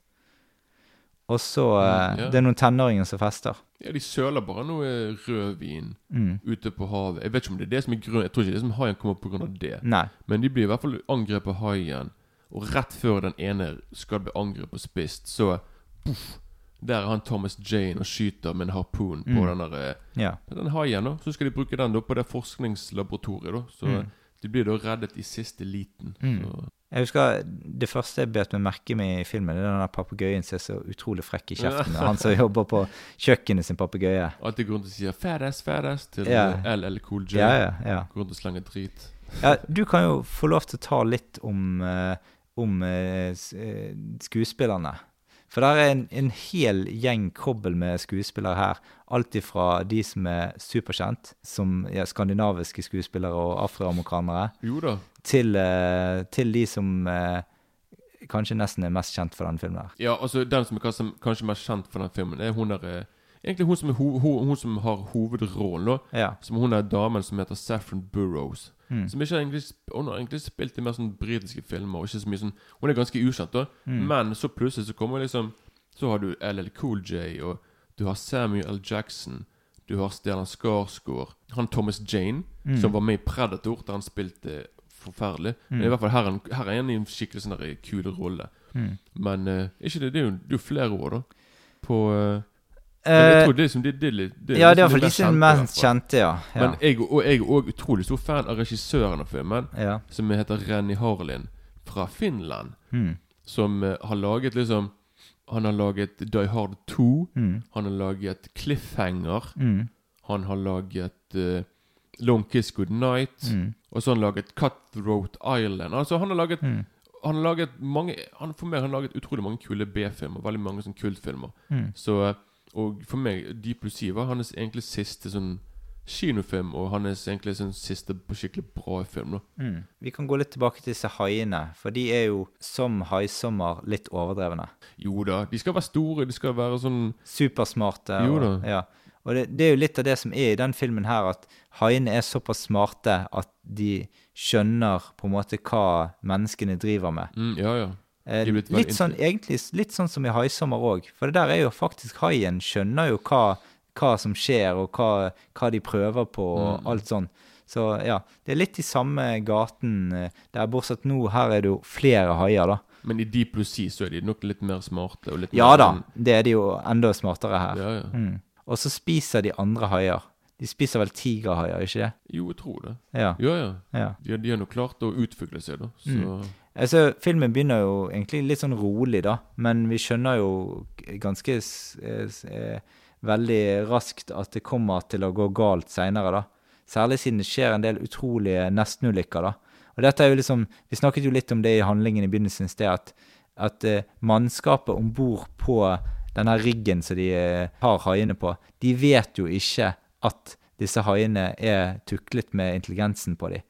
Og så eh, Mm, ja. Det er noen tenåringer som fester. Ja, De søler bare noe rødvin Mm. ute på havet. Jeg vet ikke om det er det som er grunnen. Jeg tror ikke det er som haien kommer av det. Nei. Men de blir i hvert fall angrepet av haien. Og rett før den ene skal bli angrepet og spist, så puff, Der er han Thomas Jane og skyter med en harpun på Mm. den der, eh, Ja. den haien. da Så skal de bruke den da på det forskningslaboratoriet. da Så Mm. de blir da reddet i siste liten. Mm. Så, Jeg husker Det første jeg bet meg merke med i filmen, det er den papegøyen som er så utrolig frekk i kjeften. Han som <laughs> jobber på kjøkkenet sin papegøye. alltid går rundt og sier 'Ferdes, Ferdes' til Ja. LL Cool J. Ja, ja, ja. Går rundt og slenger drit. Ja, du kan jo få lov til å ta litt om, eh, om eh, eh, skuespillerne. For det er en, en hel gjeng kobbel med skuespillere her. Alt ifra de som er superkjent, som ja, skandinaviske skuespillere og afroamerikanere, til, eh, til de som eh, kanskje nesten er mest kjent for denne filmen. her. Ja, altså Den som er kanskje, mest kjent for den filmen, er hun der eh, Egentlig hun som, ho, ho, hun som har hovedrollen, da. Ja. Som hun er damen som heter Saffron Burrows. Mm. Som ikke egentlig, Hun har egentlig spilt i mer sånn britiske filmer. Og ikke så mye sånn Hun er ganske ukjent, da. Mm. Men så plutselig så kommer liksom Så har du LL Cool J, og du har Samuel L. Jackson. Du har Stellan Skarsgård. Han Thomas Jane, Mm. som var med i Predator, der han spilte forferdelig. Men i hvert fall her er her er han i en skikkelig sånn kul rolle. Mm. Men uh, ikke det, det er jo, det er flere år, da. På eh, Men jeg Eh, tror det liksom, det, det, litt- det er ja, det er liksom iallfall de som er kjente, mest kjente, ja. ja. Men jeg, og jeg er òg utrolig stor fan av regissøren av filmen, ja. som heter Renny Harlin fra Finland. Mm. Som uh, har laget liksom Han har laget Die Hard 2. Mm. Han har laget Cliffhanger. Mm. Han har laget uh, Long Kiss Goodnight. Mm. Og så har han laget Cutthroat Island. Altså Han har laget Mm. Han har laget mange han, For meg han har laget utrolig mange kule B-filmer. Veldig mange sånn kultfilmer. Mm. Så eh, Og for meg, Deep Sea var hans egentlig siste sånn kinofilm, og hans egentlig sånn siste skikkelig bra film. da Mm. Vi kan gå litt tilbake til disse haiene, for de er jo som haisommer litt overdrevne. Jo da, de skal være store, de skal være sånn Supersmarte. Jo og, da. Ja. og det, det er jo litt av det som er i den filmen her, at haiene er såpass smarte at de skjønner på en måte hva menneskene driver med. mm, Ja, ja. Eh, De litt sånn, egentlig litt sånn som i Haisommer òg. For det der er jo faktisk haien skjønner jo hva, hva som skjer, og hva, hva de prøver på, og Mm. alt sånn. Så ja, det er litt i samme gaten eh, der, bortsett nå her er det jo flere haier, da. Men i Deep Blue Sea så er de nok litt mer smarte. Litt Ja mer da, sånn- det er de jo enda smartere her. Ja, ja. Mm. Og så spiser de andre haier. De spiser vel tigerhaier, ikke det? Jo, jeg tror det. Ja. Ja, ja. ja. De, de har nok klart å utvikle seg, da. Så Mm. Altså, filmen begynner jo egentlig litt sånn rolig, da. Men vi skjønner jo ganske eh, veldig raskt at det kommer til å gå galt seinere, da. Særlig siden det skjer en del utrolige nestenulykker, da. Og dette er jo liksom Vi snakket jo litt om det i handlingen i begynnelsen i sted, at, at uh, mannskapet om bord på denne riggen som de eh, har haiene på, de vet jo ikke at disse haiene er tuklet med intelligensen på dem.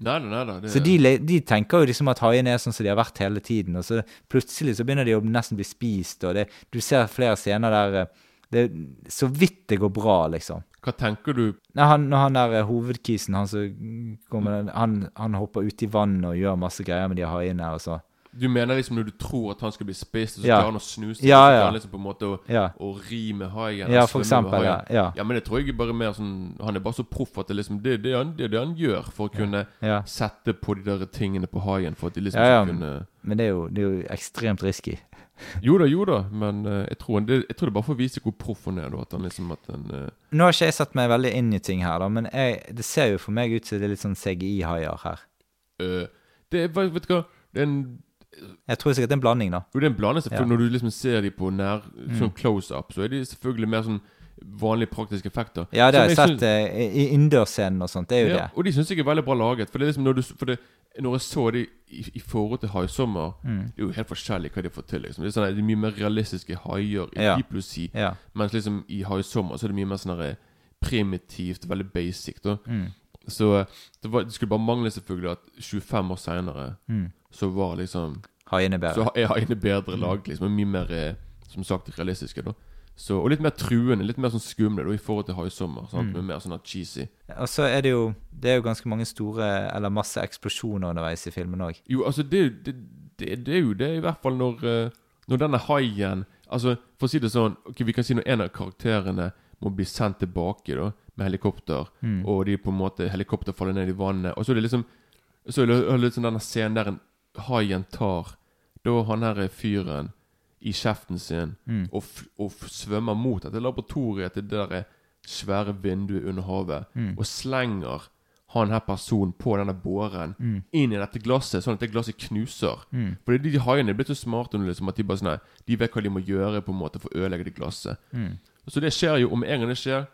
Nei nei, nei det- Så de, de tenker jo liksom at haiene er sånn som de har vært hele tiden, og så plutselig så begynner de å nesten bli spist, og det, du ser flere scener der eh, det så vidt det går bra, liksom. Hva tenker du Nei, han, han der eh, hovedkisen, han som kommer, han, han hopper ut i vannet og gjør masse greier med de haiene, og så Du mener liksom når du tror at han skal bli spist, og så Ja. klarer han å snuse, Ja, så ja. han liksom på en måte å, Ja. å ri med haien. Ja, for eksempel, ja, ja. ja, men det tror jeg bare mer sånn Han er bare så proff at det liksom Det det, han- det, det han gjør for å kunne Ja. sette på de der tingene på haien, for at de liksom Ja, ja. skal kunne Men det er jo, det er jo ekstremt risky. <laughs> Jo da, jo da, men uh, jeg, tror han, det, jeg tror det bare for å vise hvor proff han er. At han liksom at han, uh... Nå har ikke jeg satt meg veldig inn i ting her, da, men jeg, det ser jo for meg ut som det er litt sånn CGI-haier her. Uh, Det er vet du hva Det er en Jeg tror sikkert det er en blanding, da. Jo, det er en blanding. selvfølgelig. Ja. Når du liksom ser de på nær sånn close-up, så er de selvfølgelig mer sånn vanlige praktiske effekter. Ja, det har jeg sett synes... i i innendørsscenen og sånt. Det er jo ja, det. Og de syns jeg er veldig bra laget. For det er liksom når du For det, når jeg så de i, i forhold til Haisommer Mm. Det er jo helt forskjellig hva de fått til. liksom Det er, sånn, det er mye mer realistiske haier i Ja. Deep Ja. Mens liksom i Haisommer så er det mye mer sånn primitivt, veldig basic. da Mm. Så eh, det, var, det skulle bare mangle selvfølgelig at 25 år seinere Mm. Så var liksom Haiene bedre. Så er haiene bedre lag, liksom. og Mye mer, eh, som sagt, realistiske, da. Så, og litt mer truende, litt mer sånn skumle da, i forhold til Haisommer. Sant? Mm. Med mer sånn cheesy. Og så er det jo Det er jo ganske mange store Eller masse eksplosjoner underveis i filmen òg. Jo, altså, det, det, det, det er jo det, i hvert fall når eh, Når denne haien Altså, for å si det sånn Ok, Vi kan si når en av karakterene må bli sendt tilbake da med helikopter, Mm. og de på en måte helikopter faller ned i vannet, og så er det liksom Så er det sånn denne scenen der en haien tar Da han her fyren i kjeften sin Mm. og, og svømmer mot dette laboratoriet til det der svære vinduet under havet, Mm. og slenger han her personen på denne båren Mm. inn i dette glasset, sånn at det glasset knuser. Mm. Fordi de, de haiene er blitt så smarte nå, liksom, at de bare sånn nei, De vet hva de må gjøre på en måte for å ødelegge det glasset. Mm. Så det skjer jo, Om en gang det skjer,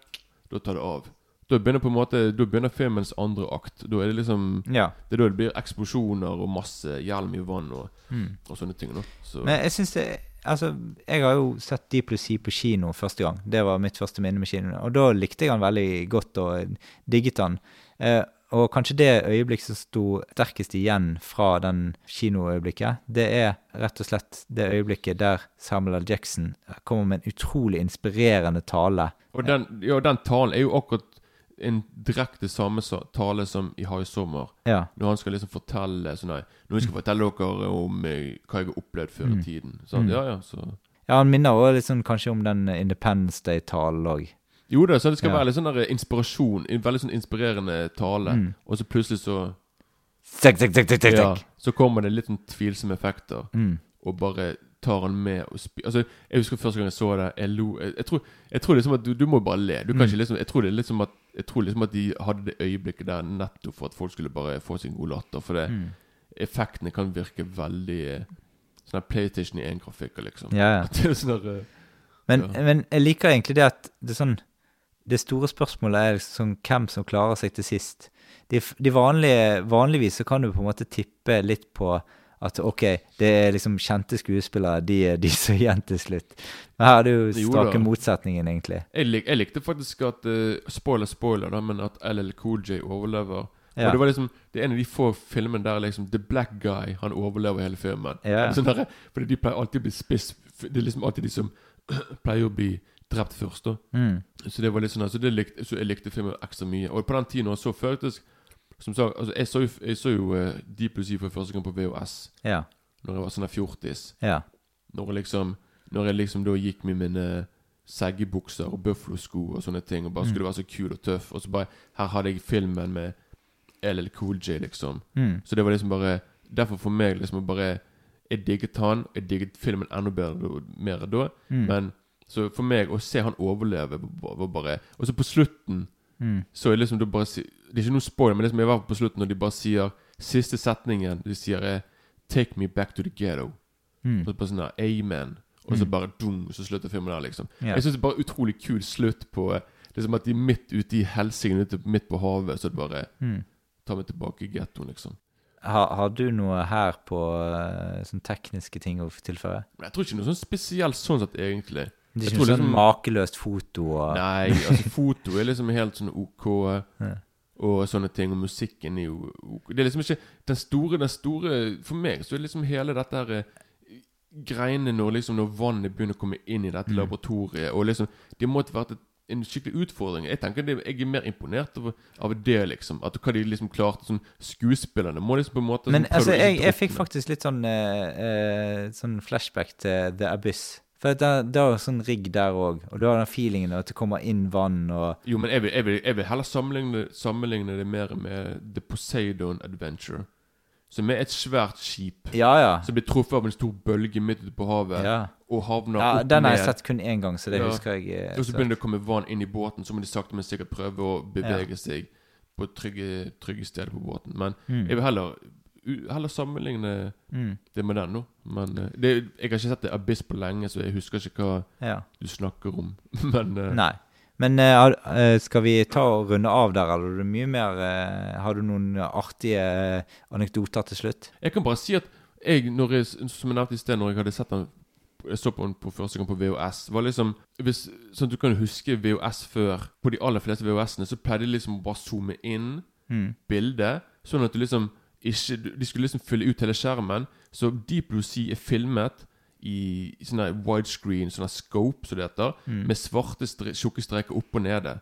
da tar det av. Da begynner på en måte Da begynner filmens andre akt. Da er det liksom Ja. Det er da det blir eksplosjoner og masse hjelm i vann og, Mm. og sånne ting. Da. Så, Men jeg syns det Altså, jeg har jo sett Deep Blue Sea på kino første gang. Det var mitt første minne med kino. Og da likte jeg han veldig godt og digget han. Eh, og kanskje det øyeblikk som sto sterkest igjen fra den kinoøyeblikket, det er rett og slett det øyeblikket der Samuel L. Jackson kommer med en utrolig inspirerende tale. og den, ja, den talen er jo akkurat en direkte samme tale som i High Summer. Ja. Når han skal liksom fortelle sånn nei, Nå skal jeg fortelle dere om eh, hva jeg har opplevd før Mm. i tiden. Sånn, Mm. Ja, ja, så Ja, han minner også litt sånn kanskje om den Independence Day-talen òg. Jo da, så det skal Ja. være litt sånn der inspirasjon. En veldig sånn inspirerende tale. Mm. Og så plutselig så tek, tek, tek, ja, Så kommer det litt sånn tvilsomme effekter. Mm. Og bare tar han med og spi Altså, jeg husker første gang jeg så det, jeg lo Jeg, jeg, tror, jeg tror liksom at du, du må bare le. Du kan Mm. ikke liksom Jeg tror det er liksom at Jeg tror liksom at de hadde det øyeblikket der nettopp for at folk skulle bare få sin god latter. For det Mm. effektene kan virke veldig eh, Sånn PlayStation i én grafikker, liksom. Ja, ja. <laughs> At det er sånn eh, Men, Ja. men jeg liker egentlig det at det sånn Det store spørsmålet er liksom sånn hvem som klarer seg til sist. De, de vanlige, Vanligvis så kan du på en måte tippe litt på at ok, det er liksom kjente skuespillere, de er de som er igjen til slutt. Men her er det jo strake motsetningen, egentlig. jeg, lik, jeg likte faktisk at uh, Spoiler, spoiler, da, men at LL Cool J overlever. Ja. Og det var liksom Det er en av de få filmene der liksom The Black Guy Han overlever hele filmen. Ja. Sånn der, fordi de pleier alltid å bli spiss Det er liksom alltid de som <clears throat> pleier å bli drept først. da Mm. Så det var litt sånn Så, det likte, Så jeg likte filmen ekstra mye. Og på den tiden også føltes Som sagt, altså jeg så jo, jeg så jo uh, Deep Blue Sea for første gang på VHS Ja. Når jeg var sånn fjortis. Ja. Når jeg liksom Når jeg liksom da gikk med mine seggebukser og buffalo-sko og sånne ting, og bare Mm. skulle være så kul og tøff, og så bare Her hadde jeg filmen med LL Cool J, liksom. Mm. Så det var liksom bare Derfor for meg liksom bare Jeg digget han, jeg digget filmen enda bedre mer da, Mm. men så for meg å se han overleve var bare Og så på slutten Mm. så er liksom det bare Det er ikke noe spoiler, men det som er i hvert fall på slutten når de bare sier Siste setningen de sier er 'Take me back to the ghetto'. Mm. Og så bare sånn der, Amen. Og så Mm. bare dum, så slutter filmen der, liksom. Yeah. Jeg syns det er bare utrolig kul slutt på Liksom at de er midt ute i helsingen, midt på havet, så det bare Mm. tar meg tilbake i gettoen, liksom. Har, har du noe her på uh, sånn tekniske ting å tilføye? Jeg tror ikke noe sånn spesielt sånn sett, egentlig. Det er Jeg tror noe sånn liksom- makeløst foto og Nei, altså foto er liksom helt sånn OK. <laughs> Og sånne ting. Og musikken er jo ok. Det er liksom ikke Den store, den store For meg så er det liksom hele dette her eh, Greiene når liksom Når vannet begynner å komme inn i dette Mm. laboratoriet Og liksom Det måtte vært et en skikkelig utfordring. Jeg tenker det, jeg er mer imponert av, av det, liksom. At hva de liksom klarte sånn Skuespillerne må liksom på en måte Men sånn, altså, å jeg, jeg fikk faktisk litt sånn, uh, uh, sånn flashback til The Abyss. For det, det er jo sånn rigg der òg, og du har den feelingen at det kommer inn vann og Jo, men jeg vil, jeg vil, jeg vil heller sammenligne, sammenligne det mer med The Poseidon Adventure. Som er et svært skip Ja, ja. som blir truffet av en stor bølge midt ute på havet. ja. Og havner ja opp den har jeg sett kun én gang, så det husker jeg. eh, Og så så- begynner det å komme vann inn i båten, så må de sakte, men sikkert prøve å bevege seg på trygge, trygge steder på båten. Men Mm. jeg vil heller, heller sammenligne Mm. det med den nå. Men eh, det, jeg har ikke sett det Abyss på lenge, så jeg husker ikke hva Ja. du snakker om. <laughs> Men eh, Nei. Men uh, skal vi ta og runde av der, eller er det mye mer uh, Har du noen artige anekdoter til slutt? jeg kan bare si at jeg, når jeg, som jeg nevnte i sted, når jeg hadde sett den jeg så på den på første gang på VHS. var liksom hvis, Sånn at du kan huske VHS før. På de aller fleste VHS-ene så pleide de liksom å bare zoome inn Mm. bildet, sånn at du liksom ikke De skulle liksom fylle ut hele skjermen. Så Deep Blue Sea er filmet i, i sånn her widescreen, sånn her scope, som det heter, Mm. med svarte stre tjukke streker opp og nede.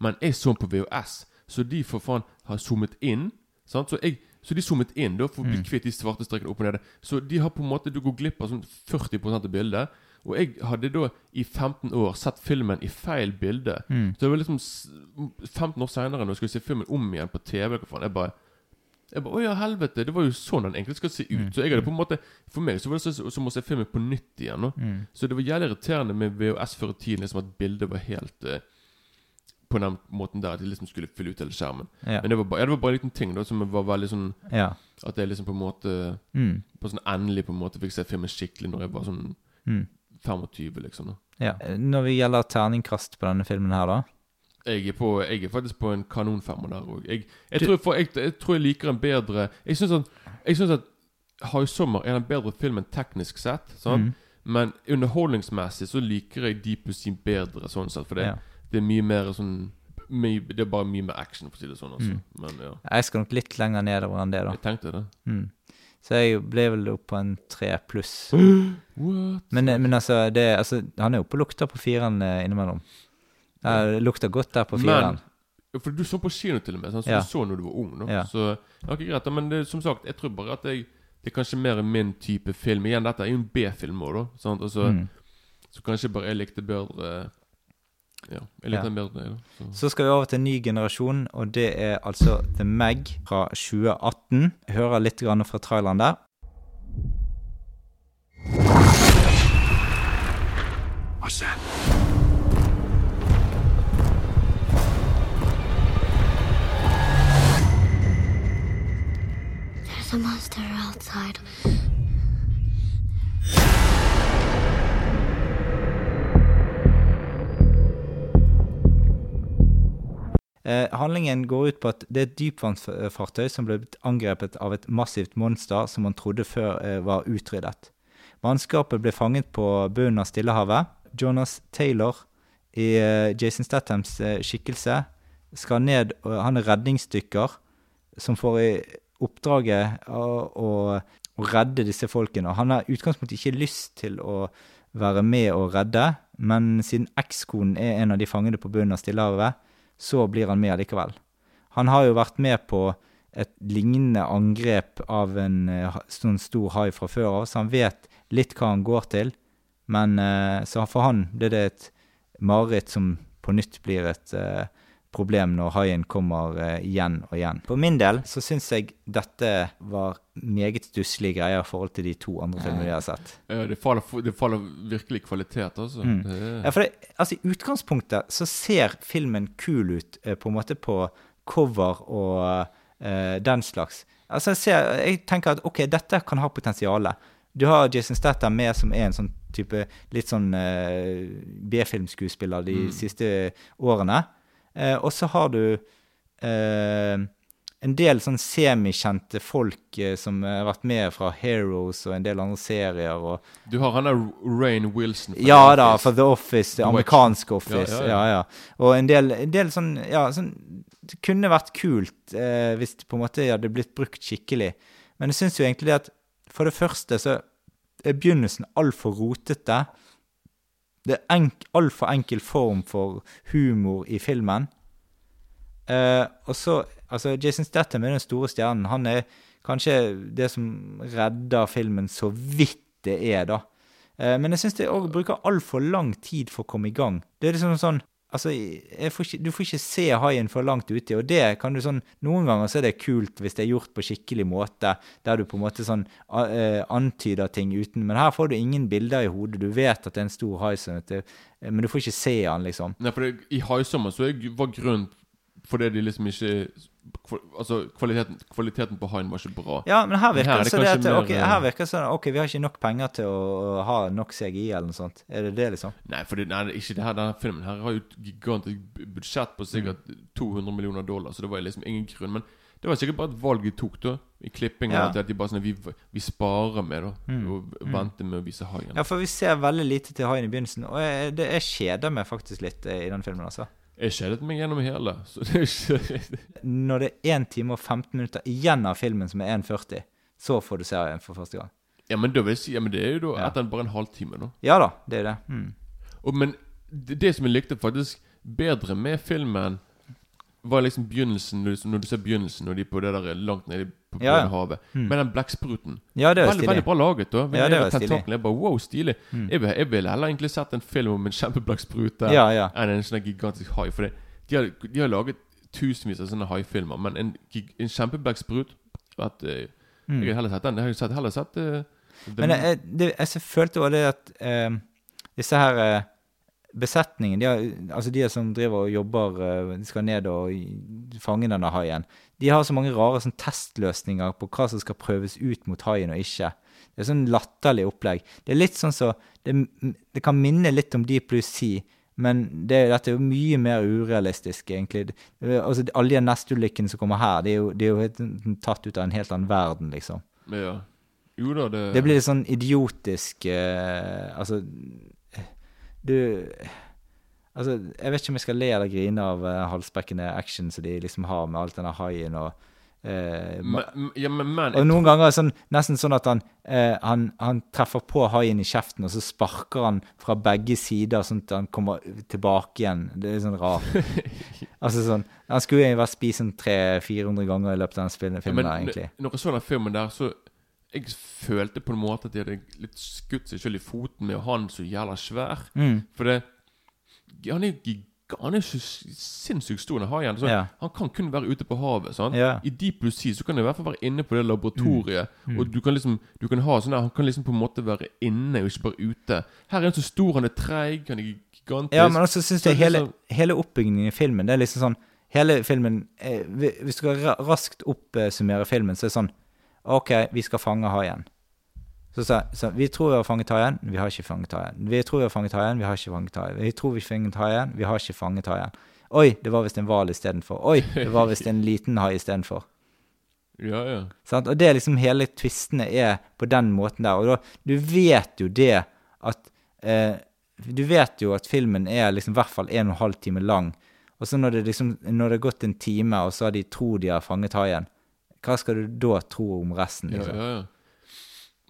Men jeg så den på VHS, så de for faen har zoomet inn. Sant? Så, jeg, så de zoomet inn da for å bli kvitt de svarte strekene opp og nede. Så de har på en måte Du går glipp av sånn 40% av bildet. Og jeg hadde da i 15 år sett filmen i feil bilde. Så det var liksom 15 år seinere, når jeg skulle se filmen om igjen på TV Jeg bare jeg bare, Å ja, helvete, det var jo sånn den egentlig skal se ut. Så jeg hadde på en måte For meg så var det som å se filmen på nytt igjen. nå. Så det var jævlig irriterende med VHS før i tiden, liksom at bildet var helt uh, På den måten der at de liksom skulle fylle ut hele skjermen. Ja. Men det var, bare, ja, det var bare en liten ting da som var veldig sånn ja. At jeg liksom på en måte Mm. På sånn endelig på en måte fikk se filmen skikkelig når jeg var sånn Mm. 25, liksom. da ja. Når vi gjelder terningkast på denne filmen her, da? Jeg er, på, jeg er faktisk på en kanonfemmer der òg. Jeg, jeg, tror jeg, tror jeg liker en bedre Jeg syns at, at High Summer er en bedre film enn teknisk sett. Mm. Men underholdningsmessig så liker jeg Deep Sea bedre, sånn sett. For det, Ja. det er mye mer sånn mye, Det er bare mye mer action, for å si det sånn. Altså. Mm. Men ja, Jeg skal nok litt lenger nedover enn det, da. jeg tenkte det. Mm. Så jeg ble vel oppe på en tre pluss. <gasps> Men, men altså, det, altså, han er oppe og lukter på fireren eh, innimellom. Det lukter godt der på fireren. For du så på kino til og med, sånn, så Ja. du så når du var ung. No? Ja. Så det var ikke greit. Men det, som sagt, jeg tror bare at jeg det er kanskje mer min type film. Igjen, dette er jo en B-film òg, da. Sant? Altså, Mm. Så kanskje bare jeg likte bedre Ja, jeg likte Ja. bedre da. Så. Så skal vi over til en ny generasjon, og det er altså The Meg fra 2018. Jeg hører litt grann fra traileren der. What's that? Eh, handlingen går ut på at det er et dypvannsfartøy som ble angrepet av et massivt monster som man trodde før eh, var utryddet. Mannskapet ble fanget på bunnen av Stillehavet. Jonas Taylor i eh, Jason Stathams eh, skikkelse skal ned og Han er redningsdykker som får i oppdraget å, å, redde disse folkene. Og han har i utgangspunktet ikke lyst til å være med og redde, men siden ekskonen er en av de fangede på bunnen av Stillehavet, så blir han med allikevel. Han har jo vært med på et lignende angrep av en eh, sånn stor hai fra før av, så han vet litt hva han går til. Men eh, så for han blir det et mareritt som på nytt blir et eh, problem når haien kommer eh, igjen og igjen. For min del så syns jeg dette var meget stusslige greier i forhold til de to andre filmene vi har sett. Ja, det, faller, det faller virkelig kvalitet, altså. Mm. Ja, for det, altså I utgangspunktet så ser filmen kul ut eh, på en måte på cover og uh, den slags. Altså Jeg, ser, jeg tenker at ok, dette kan ha potensial. Du har Jason Statham med, som er en sånn type litt sånn uh, B-filmskuespiller de Mm. siste årene. Eh, og så har du eh, en del sånn semikjente folk eh, som har vært med fra Heroes og en del andre serier. og du har han der Rain Wilson. fra ja da, fra The Office, det The amerikanske Office. Ja, Ja, ja, ja. Og en del, en del sånn Ja, sånn Det kunne vært kult eh, hvis det på en måte hadde blitt brukt skikkelig. Men jeg syns jo egentlig at for det første så er begynnelsen altfor rotete. Det er enk, altfor enkel form for humor i filmen. Eh, og så Altså, Jason Statham er den store stjernen. Han er kanskje det som redder filmen så vidt det er, da. Eh, men jeg syns det òg bruker altfor lang tid for å komme i gang. Det er liksom sånn Altså, får ikke, du får ikke se haien for langt uti, og det kan du sånn Noen ganger så er det kult hvis det er gjort på skikkelig måte, der du på en måte sånn eh, antyder ting uten Men her får du ingen bilder i hodet. Du vet at det er en stor hai, det, men du får ikke se han, liksom. Nei, for det, I haisommer så var grunnen fordi de liksom ikke Altså, kvaliteten, kvaliteten på haien var ikke bra. Ja, men her virker er det det så det at kanskje mer, ok, eh, her virker sånn Ok, vi har ikke nok penger til å ha nok CGI eller noe sånt. Er det det, liksom? Nei, for det, nei, ikke det her, denne filmen her har jo et gigantisk budsjett på sikkert 200 millioner dollar, så det var liksom ingen grunn. Men det var sikkert bare et valg de tok, da. I klippingen. Ja. At de bare sånn Vi, vi sparer med, da. Og venter med å vise haien. Ja, for vi ser veldig lite til haien i begynnelsen, og jeg, det, jeg kjeder meg faktisk litt eh, i den filmen, altså. Jeg kjedet meg gjennom hele, så det er ikke Når det er 1 time og 15 minutter igjen av filmen som er 1,40, så får du se haien for første gang. Ja, men jeg si Ja, men det er jo da Ja. etter bare en halvtime, da. Ja da, det er det. Mm. Og, men det, det som jeg likte faktisk bedre med filmen, var liksom begynnelsen Når du, ser begynnelsen, når de på det der langt nede på, på Ja, havet. Med den blekkspruten. Ja, det var veldig, stilig. veldig bra laget, da. Ja, det var stilig. Jeg bare, wow, stilig. Jeg, vil, jeg ville heller egentlig sett en film om en kjempeblekksprute Ja, ja. enn en sånn gigantisk hai. For det, de, har, de har laget tusenvis av sånne haifilmer, men en, en kjempeblekkssprut at, eh, Jeg har heller sett den. Jeg sett, heller sett uh, Men jeg, det, jeg følte også det at uh, disse her eh, besetningen, de, har, altså de som driver og jobber, eh, de skal ned og fange denne haien, de har så mange rare sånn, testløsninger på hva som skal prøves ut mot haien og ikke. Det er sånn latterlig opplegg. Det er litt sånn så Det, det kan minne litt om Deep Blue Sea, men det, dette er jo mye mer urealistisk, egentlig. Altså, alle de nestulykkene som kommer her, det er jo, de er jo sånn tatt ut av en helt annen verden, liksom. ja. Jo da, det, Det blir litt sånn idiotisk eh, Altså Du Altså, jeg vet ikke om jeg skal le eller grine av uh, halsbrekkende action som de liksom har med alt denne haien og uh, men, ja, men, men Og noen ganger er sånn, nesten sånn at han, uh, han, han treffer på haien i kjeften, og så sparker han fra begge sider, sånn at han kommer tilbake igjen. Det er sånn rart. <laughs> altså sånn Han skulle jo vært spist sånn 300-400 ganger i løpet av den filmen, Ja, men der, egentlig. når jeg så den filmen der, så Jeg følte på en måte at de hadde litt skutt seg selv i foten med å ha han så jævla svær. Mm. For det Han er jo han er sinnssykt stor, den haien. Ja. Han kan kun være ute på havet. Ja. I Deep Blue Sea så kan han i hvert fall være inne på det laboratoriet. Og du kan liksom Du kan ha sånn der Han kan liksom på en måte være inne, og ikke bare ute. Her er han så stor, han er treig, han er gigantisk. Ja, men også syns jeg hele, sånn- hele oppbyggingen i filmen Det er liksom sånn Hele filmen eh, Hvis du skal raskt oppsummere filmen, så er det sånn OK, vi skal fange haien. Så, sa jeg Vi tror vi har fanget haien, vi har ikke fanget haien. Vi tror vi har fanget haien, vi har ikke fanget haien. Vi tror vi har fanget haien, vi har ikke fanget haien. Oi, det var visst en hval istedenfor. Oi, det var visst en <laughs> liten hai istedenfor. Ja, ja. Sånn? Og det er liksom hele tvistene er på den måten der. Og da, du vet jo det at eh, Du vet jo at filmen er liksom i hvert fall en og en halv time lang. Og så når det liksom Når det har gått en time, og så har de tror de har fanget haien, hva skal du da tro om resten? Liksom? ja, ja.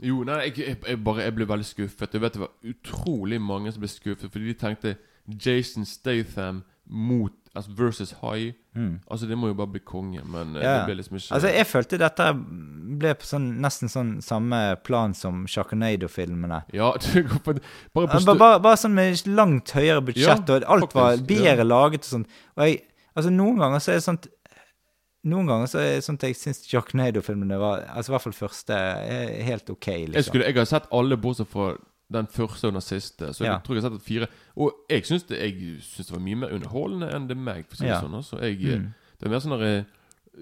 Jo, nei, jeg, jeg, jeg bare Jeg ble veldig skuffet. Jeg vet det var utrolig mange som ble skuffet, fordi de tenkte Jason Statham mot Altså versus High. Altså, det må jo bare bli konge, men eh, Mm. Ja. det ble liksom ikke Altså, jeg følte dette ble på sånn, nesten sånn samme plan som Sharknado-filmene. Ja, <laughs> Bare Ja. Bare, bare, bare sånn med langt høyere budsjett, Ja, og alt var bedre ja. laget og sånn. Og jeg, altså noen ganger så er det sånt Noen ganger så er det sånn at jeg syns Sharknado-filmene var Altså i hvert fall første er helt OK, liksom. Jeg, skulle, jeg har sett alle bortsett fra den første og den siste. Så jeg Ja. tror jeg har sett fire. Og jeg syns det, det var mye mer underholdende enn det meg. For å si det Ja. sånn, altså. jeg, Mm. Det er mer sånn der, eh,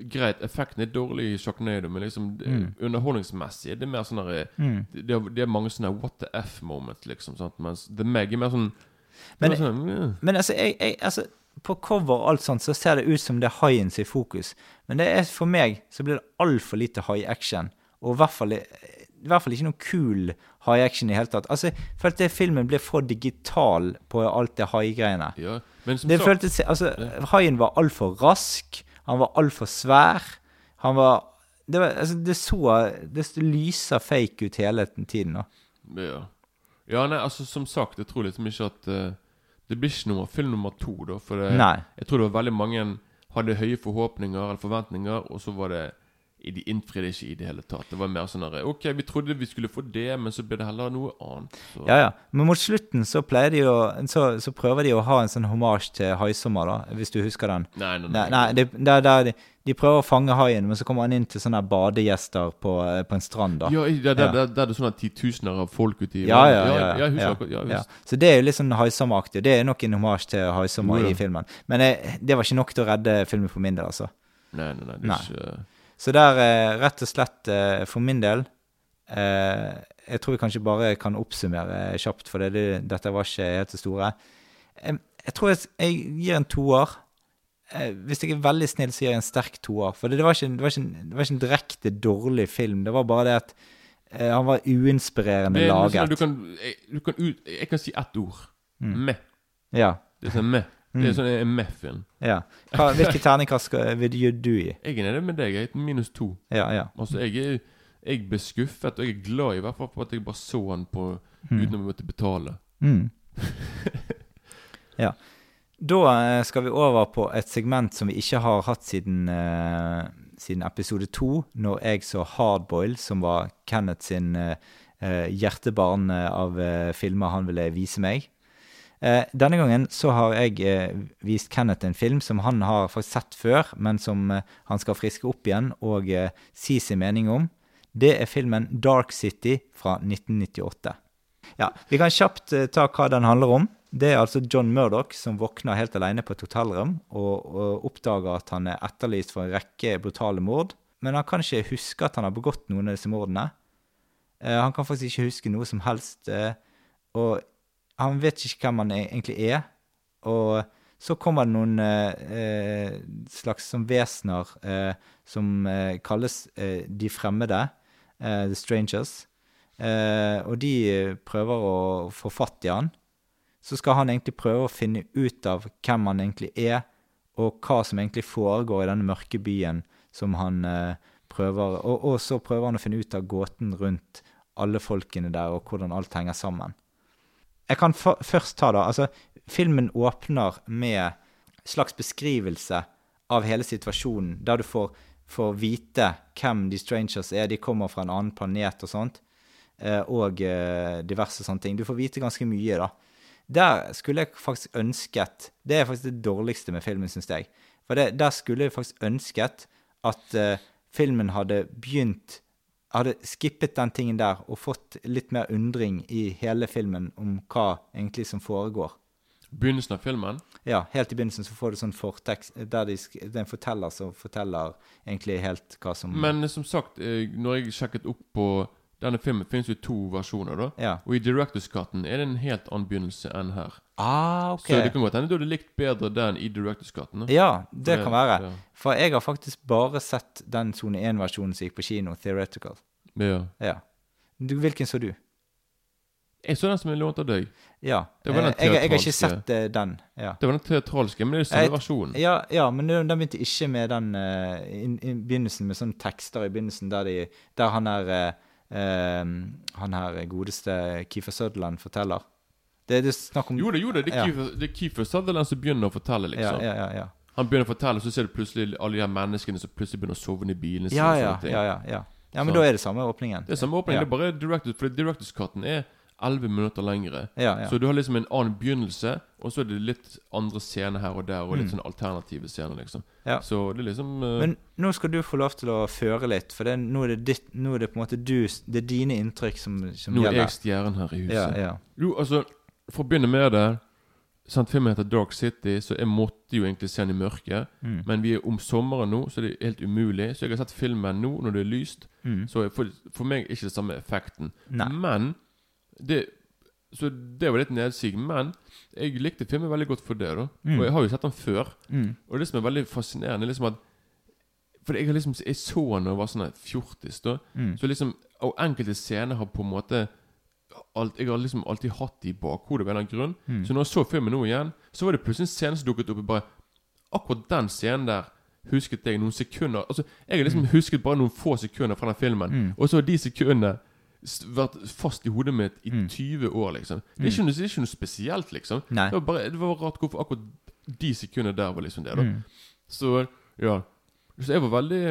Greit, effekten er dårlig i Sharknado, men liksom det- Mm. underholdningsmessig er mer sånn der, eh, Mm. det, det, er, det mange sånne what the f-moment, liksom. Sant? Mens The Meg er mer sånn Men- det sånn. Men altså, jeg, jeg, altså på cover og alt sånt så ser det ut som det er haien i fokus. Men det er for meg så blir det altfor lite hai-action. Og i hvert fall, i hvert fall ikke noe kul hai-action i hele tatt. Altså, jeg følte at filmen ble for digital på alt det hai-greiene. ja. Det sagt føltes Altså, haien var altfor rask. Han var altfor svær. Han var det, var, altså, det så Det lyser fake ut hele tiden. da. ja. Ja, nei, altså Som sagt, jeg tror liksom ikke at eh, Det blir ikke nummer, film nummer to, da. For det, jeg tror det var veldig mange hadde høye forhåpninger eller forventninger, og så var det De innfridde ikke i det hele tatt. Det var mer sånn der, Ok, vi trodde vi skulle få det, men så ble det heller noe annet. Så. Ja, ja. Men mot slutten så pleier de å Så, så prøver de å ha en sånn homasj til Haisommer, da, hvis du husker den. Nei, nei, Nei, nei. nei det, der, der, de, prøver å fange haien, men så kommer han inn til sånne badegjester på, eh, på en strand, da. Ja, der, Ja. der, er det sånne titusener av folk uti Ja, Ja, ja, ja. ja, ja, ja. Så det er jo litt sånn Haisommer-aktig. Det er nok en homasj til Haisommer i filmen. Men det var ikke nok til å redde filmen for min del, altså. Nei, nei, nei. Det er ikke Så der, eh, rett og slett, eh, for min del eh, Jeg tror vi kanskje bare kan oppsummere kjapt, for det, det, dette var ikke helt det store. Jeg, jeg tror jeg, jeg gir en toer. Hvis jeg er veldig snill, så gir jeg en sterk toer. For det, var ikke, det, var ikke, det var ikke en direkte dårlig film. Det var bare det at han var uinspirerende er laget. du kan, du kan jeg kan si ett ord. Mm. Med. Ja. Det er sånn meh. Det er Mm. sånn en meh-film. ja. Hva, hvilke terningkast vil du- gi? Jeg er nede med deg. Jeg er minus to. Ja, ja. Altså, jeg, er, jeg ble skuffet, og jeg er glad i hvert fall for at jeg bare så han på Mm. uten å måtte betale. Mm. <laughs> ja. Da eh, skal vi over på et segment som vi ikke har hatt siden, eh, siden episode to, når jeg så Hardboil, som var Kenneth sin eh, eh, hjertebarn eh, av eh, filmer han ville vise meg. Eh, denne gangen så har jeg eh, vist Kenneth en film som han har faktisk sett før, men som eh, han skal friske opp igjen og si sin mening om. Det er filmen Dark City fra 1998. Ja, Vi kan kjapt ta hva den handler om. Det er altså John Murdoch som våkner helt alene på et hotellrom og, og oppdager at han er etterlyst for en rekke brutale mord. Men han kan ikke huske at han har begått noen av disse mordene. Han kan faktisk ikke huske noe som helst. Og han vet ikke hvem han egentlig er. Og så kommer det noen eh, eh, slags som vesener eh, som eh, kalles eh, de fremmede, eh, the strangers. Og de prøver å få fatt i han. Så skal han egentlig prøve å finne ut av hvem han egentlig er, og hva som egentlig foregår i denne mørke byen som han prøver og, og så prøver han å finne ut av gåten rundt alle folkene der, og hvordan alt henger sammen. Jeg kan for, først ta da, altså Filmen åpner med slags beskrivelse av hele situasjonen, der du får, får vite hvem de strangers er. De kommer fra en annen planet og sånt. eh, Og eh, diverse sånne ting. Du får vite ganske mye, da. Der skulle jeg faktisk ønsket Det er faktisk det dårligste med filmen, syns jeg. For det, der skulle jeg faktisk ønsket at uh, filmen hadde begynt Hadde skippet den tingen der og fått litt mer undring i hele filmen om hva egentlig som foregår. Begynnelsen av filmen Ja, helt i begynnelsen så får du sånn fortekst der de, det er en forteller som forteller egentlig helt hva som Men som sagt, eh, når jeg sjekket opp på denne filmen, finnes jo to versjoner. da Ja. Og i Directors Cutten er det en helt annen begynnelse enn her. Ah, ok. Så det kan godt hende du hadde likt bedre den i Directors Cutten. Ja, det For kan være. Ja. For jeg har faktisk bare sett den sone 1-versjonen som gikk på kino, Theoretical. ja. Ja. Du, hvilken så du? Jeg så den som jeg lånte av deg. Ja. Det var den Eh, jeg, jeg har ikke sett eh, den. Ja. Det var den teatralske, men det er den samme versjonen. Ja, ja, men den begynte ikke med den uh, i, in begynnelsen med sånne tekster i begynnelsen der, de, der han er eh, eh, Han her godeste Keefer Sutherland forteller. Det, det er snakk om Jo det, jo det. Det er Ja. Kiefer, det er Kiefer Sutherland som begynner å fortelle, liksom. ja, ja. ja. Han begynner å fortelle, så ser du plutselig alle de her menneskene som plutselig begynner å sovne i bilene sine. Ja, ja, ja, ja, ja. ja men Så- da er det samme åpningen. Det er samme åpningen, det er bare Directors, for Directors Cutten er 11 minutter lengre. Ja, ja. Så du har liksom en annen begynnelse, og så er det litt andre scener her og der, og litt sånn alternative scener, liksom. Mm. Ja. Så det er liksom uh... Men nå skal du få lov til å føre litt, for det, nå, er det ditt, nå er det på en måte du Det er dine inntrykk som, som Nå er jeg stjernen her i huset. Ja, ja. Jo, altså, for å begynne med det sant, Filmen heter Dark City, så jeg måtte jo egentlig se den i mørket. Mm. Men vi er om sommeren nå, så det er helt umulig. Så jeg har sett filmen nå når det er lyst. Mm. Så for, for meg er ikke det samme effekten. Nei. Men det, Så det var litt nedsig. Men jeg likte filmen veldig godt for det. da Mm. Og jeg har jo sett den før. Mm. Og det som er veldig fascinerende, er liksom at For jeg har liksom Jeg så den da jeg var sånn fjortis. da Mm. Så liksom Og enkelte scener har på en måte alt, Jeg har liksom alltid hatt det i bakhodet av en eller annen grunn. Mm. Så når jeg så filmen nå igjen, så var det plutselig en scene som dukket opp. og bare Akkurat den scenen der husket jeg noen sekunder Altså Jeg har liksom husket bare noen få sekunder fra den filmen. Mm. Og så de sekundene vært fast i hodet mitt i 20 år, liksom. Det er, ikke noe, det er ikke noe spesielt, liksom. Det var bare det var rart hvorfor akkurat de sekundene der var liksom det, da. Mm. Så ja. Så jeg var veldig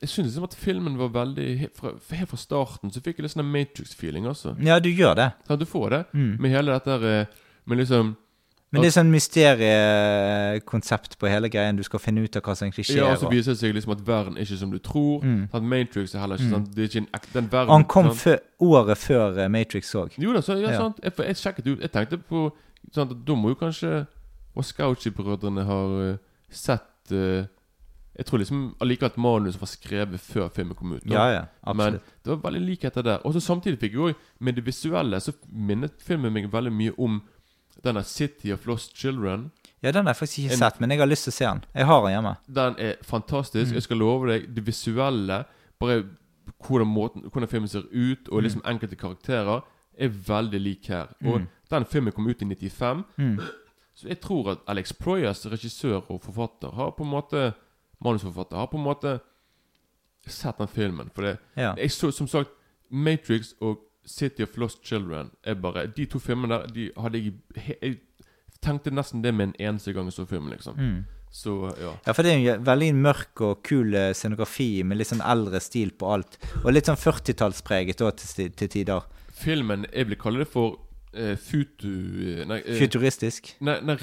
Jeg synes liksom at filmen var veldig Helt fra, helt fra starten så fikk jeg litt sånn Matrix-feeling, altså. Ja, du gjør det. Ja, du får det. Mm. Med hele dette eh, Med liksom Men det er sånn mysteriekonsept på hele greien. Du skal finne ut av hva som egentlig skjer. Ja, og så viser det seg liksom at verden er ikke som du tror. Mm. At Matrix er heller ikke Mm. sant? Det er ikke en ek- den verden Han kom før, året før eh, Matrix òg. Jo da, så, ja, Ja. sant. Jeg, jeg sjekket ut Jeg tenkte på sånn at Da må jo kanskje Wazkowski-brødrene har uh, sett uh, Jeg tror liksom allikevel at manuset var skrevet før filmen kom ut. da. Ja, ja, Men det var veldig likheter der. Og så samtidig fikk jeg òg Med det visuelle så minnet filmen meg veldig mye om denne City of Lost Children. Ja, den har jeg faktisk ikke En- sett, men jeg har lyst til å se den. Jeg har den hjemme. Den er fantastisk. Mm. Jeg skal love deg, det visuelle Bare hvordan, måten, hvordan filmen ser ut, og liksom enkelte karakterer, er veldig lik her. Og Mm. den filmen kom ut i 95. Mm. <clears throat> Så jeg tror at Alex Proyas, regissør og forfatter, har på en måte manusforfatter, har på en måte sett den filmen. For det, Ja. jeg så, som sagt, Matrix og City of Lost Children er bare De to filmene der de hadde jeg, jeg tenkte nesten det med en eneste gang jeg så filmen, liksom. Mm. Så ja. Ja, for det er en veldig mørk og kul eh, scenografi med litt sånn eldre stil på alt. Og litt sånn 40-tallspreget òg til, til tider. Filmen Jeg vil kalle det for eh, futu... Nei, eh, Futuristisk. nei, nei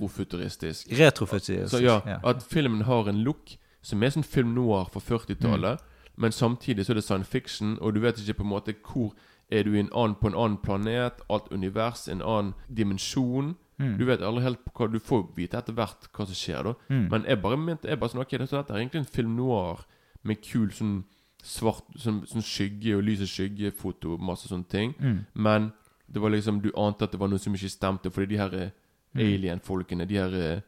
retrofuturistisk. Retrofuturistisk. Så ja, ja. at filmen har en look som er sånn film noir fra 40-tallet, Mm. men samtidig så er det science fiction, og du vet ikke på en måte hvor er du en annen, på en annen planet, alt univers, en annen dimensjon. Mm. Du vet aldri helt på hva Du får vite etter hvert hva som skjer, da. Mm. Men jeg bare mente jeg bare sånn, ok, dette, dette er egentlig en film noir med kul sånn svart Sånn, sånn skygge og lys og skyggefoto og masse sånne ting. Mm. Men det var liksom du ante at det var noe som ikke stemte, fordi de her eh, Mm. alien-folkene, de her eh,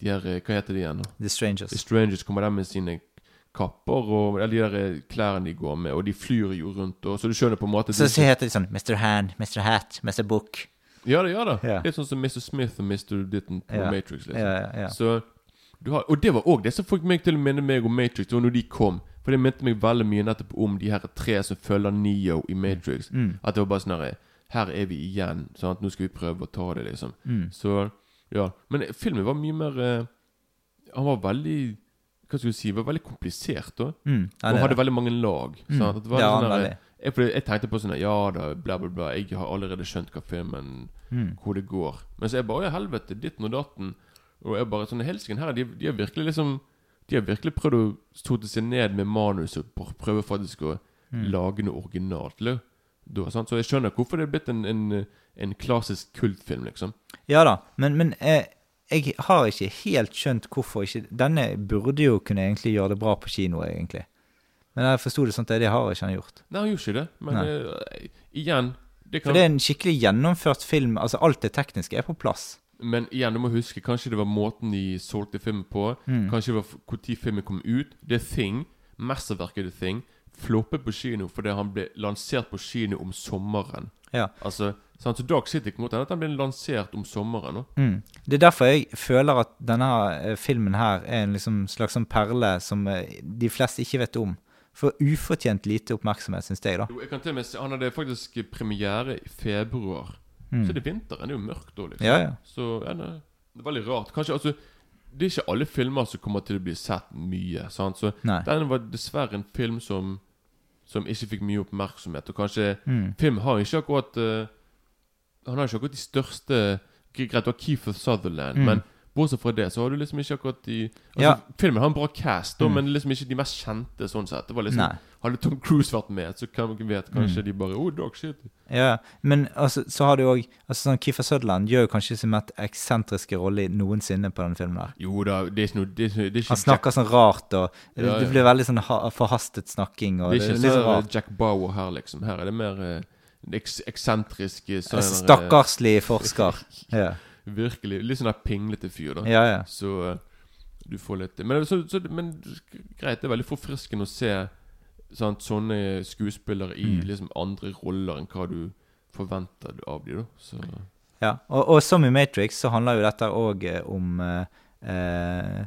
De her eh, Hva heter de igjen? nå? The Strangers. The Strangers kommer der med sine kapper og eller de der eh, klærne de går med, og de flyr jo rundt, og så du skjønner på en måte Så, så heter de sånn Mr. Hand, Mr. Hat, Mr. Book. Ja da, ja da. Yeah. Litt sånn som Mr. Smith og Mr. Ditten på yeah. Matrix. liksom yeah, ja, ja. Så du har, Og det var òg det som fikk meg til å minne meg om Matrix. Det var når de kom. For det minte meg veldig mye nettopp om de her tre som følger Neo i Matrix. Mm. At det var bare sånn her Her er vi igjen. Sant? Nå skal vi prøve å ta det, liksom. Mm. Så ja. Men filmen var mye mer eh, Han var veldig Hva skal du si? Var veldig komplisert, da. Mm, ja, og det hadde veldig mange lag. Mm. Sant? Det var Ja, sånn der- jeg, jeg tenkte på sånn Ja da, bla, bla, bla. Jeg har allerede skjønt hva filmen Mm. Hvor det går. Men så er bare Ja, helvete, ditten og datten. Og jeg bare sånn Helsken her de, de har virkelig liksom De har virkelig prøvd å sote seg ned med manus og pr- prøve faktisk å Mm. lage noe originalt. eller? Da, sant? Så jeg skjønner hvorfor det er blitt en, en, en klassisk kultfilm, liksom. Ja da, men, men eh, jeg har ikke helt skjønt hvorfor ikke Denne burde jo kunne egentlig gjøre det bra på kino, egentlig. Men jeg forsto det sånn at det har ikke han gjort. Nei, han gjorde ikke det. Men Nei. eh, igjen det kan, For det er en skikkelig gjennomført film. Altså Alt det tekniske er på plass. Men igjen, du må huske, kanskje det var måten de solgte filmen på. Mm. Kanskje det var når filmen kom ut. Det er Thing, mesterverket The Thing, floppet på kino fordi han ble lansert på kino om sommeren. Ja. Altså? Så Dark City kan godt hende at den blir lansert om sommeren. nå. Mm. Det er derfor jeg føler at denne eh, filmen her er en liksom slags sånn perle som eh, de fleste ikke vet om. For ufortjent lite oppmerksomhet, syns jeg, da. Jo, Jeg kan til og med se, Han hadde faktisk premiere i februar. Mm. Så det er vinteren. Det er jo mørkt da, liksom. Ja, ja. Så ja, det, er veldig rart. Kanskje altså Det er ikke alle filmer som kommer til å bli sett mye. Sant? Så Nei. den var dessverre en film som Som ikke fikk mye oppmerksomhet. Og kanskje Mm. Film har ikke akkurat eh, Han har ikke akkurat de største Greit, du har Keefer Sutherland, Mm. men bortsett fra det så har du liksom ikke akkurat de altså, Ja. Filmen har en bra cast, da, Mm. men liksom ikke de mest kjente. sånn sett Det var liksom Nei. Hadde Tom Cruise vært med, så kan vi vet kanskje Mm. de bare Oh, dog shit. Ja, men altså, så har du òg altså, sånn Kiefer Sutherland gjør jo kanskje sin mest eksentriske rolle noensinne på denne filmen. der. Jo da, det er ikke noe Det er, det er ikke Han snakker sånn rart, og det, Ja, det blir veldig sånn ha, forhastet snakking. Og Det er ikke litt sånn rart. Jack Bower her, liksom. Her er det mer eh, eks eksentriske sånn, Altså, eh, Stakkarslig forsker. <laughs> Ja. Virkelig. Litt sånn der pinglete fyr, da. Ja, ja. Så eh, du får litt Men, så, så, men greit, det er veldig forfriskende å se sant, sånne skuespillere i Mm. liksom andre roller enn hva du forventer av dem, da. Så Ja, og, og som i Matrix så handler jo dette òg om eh, eh,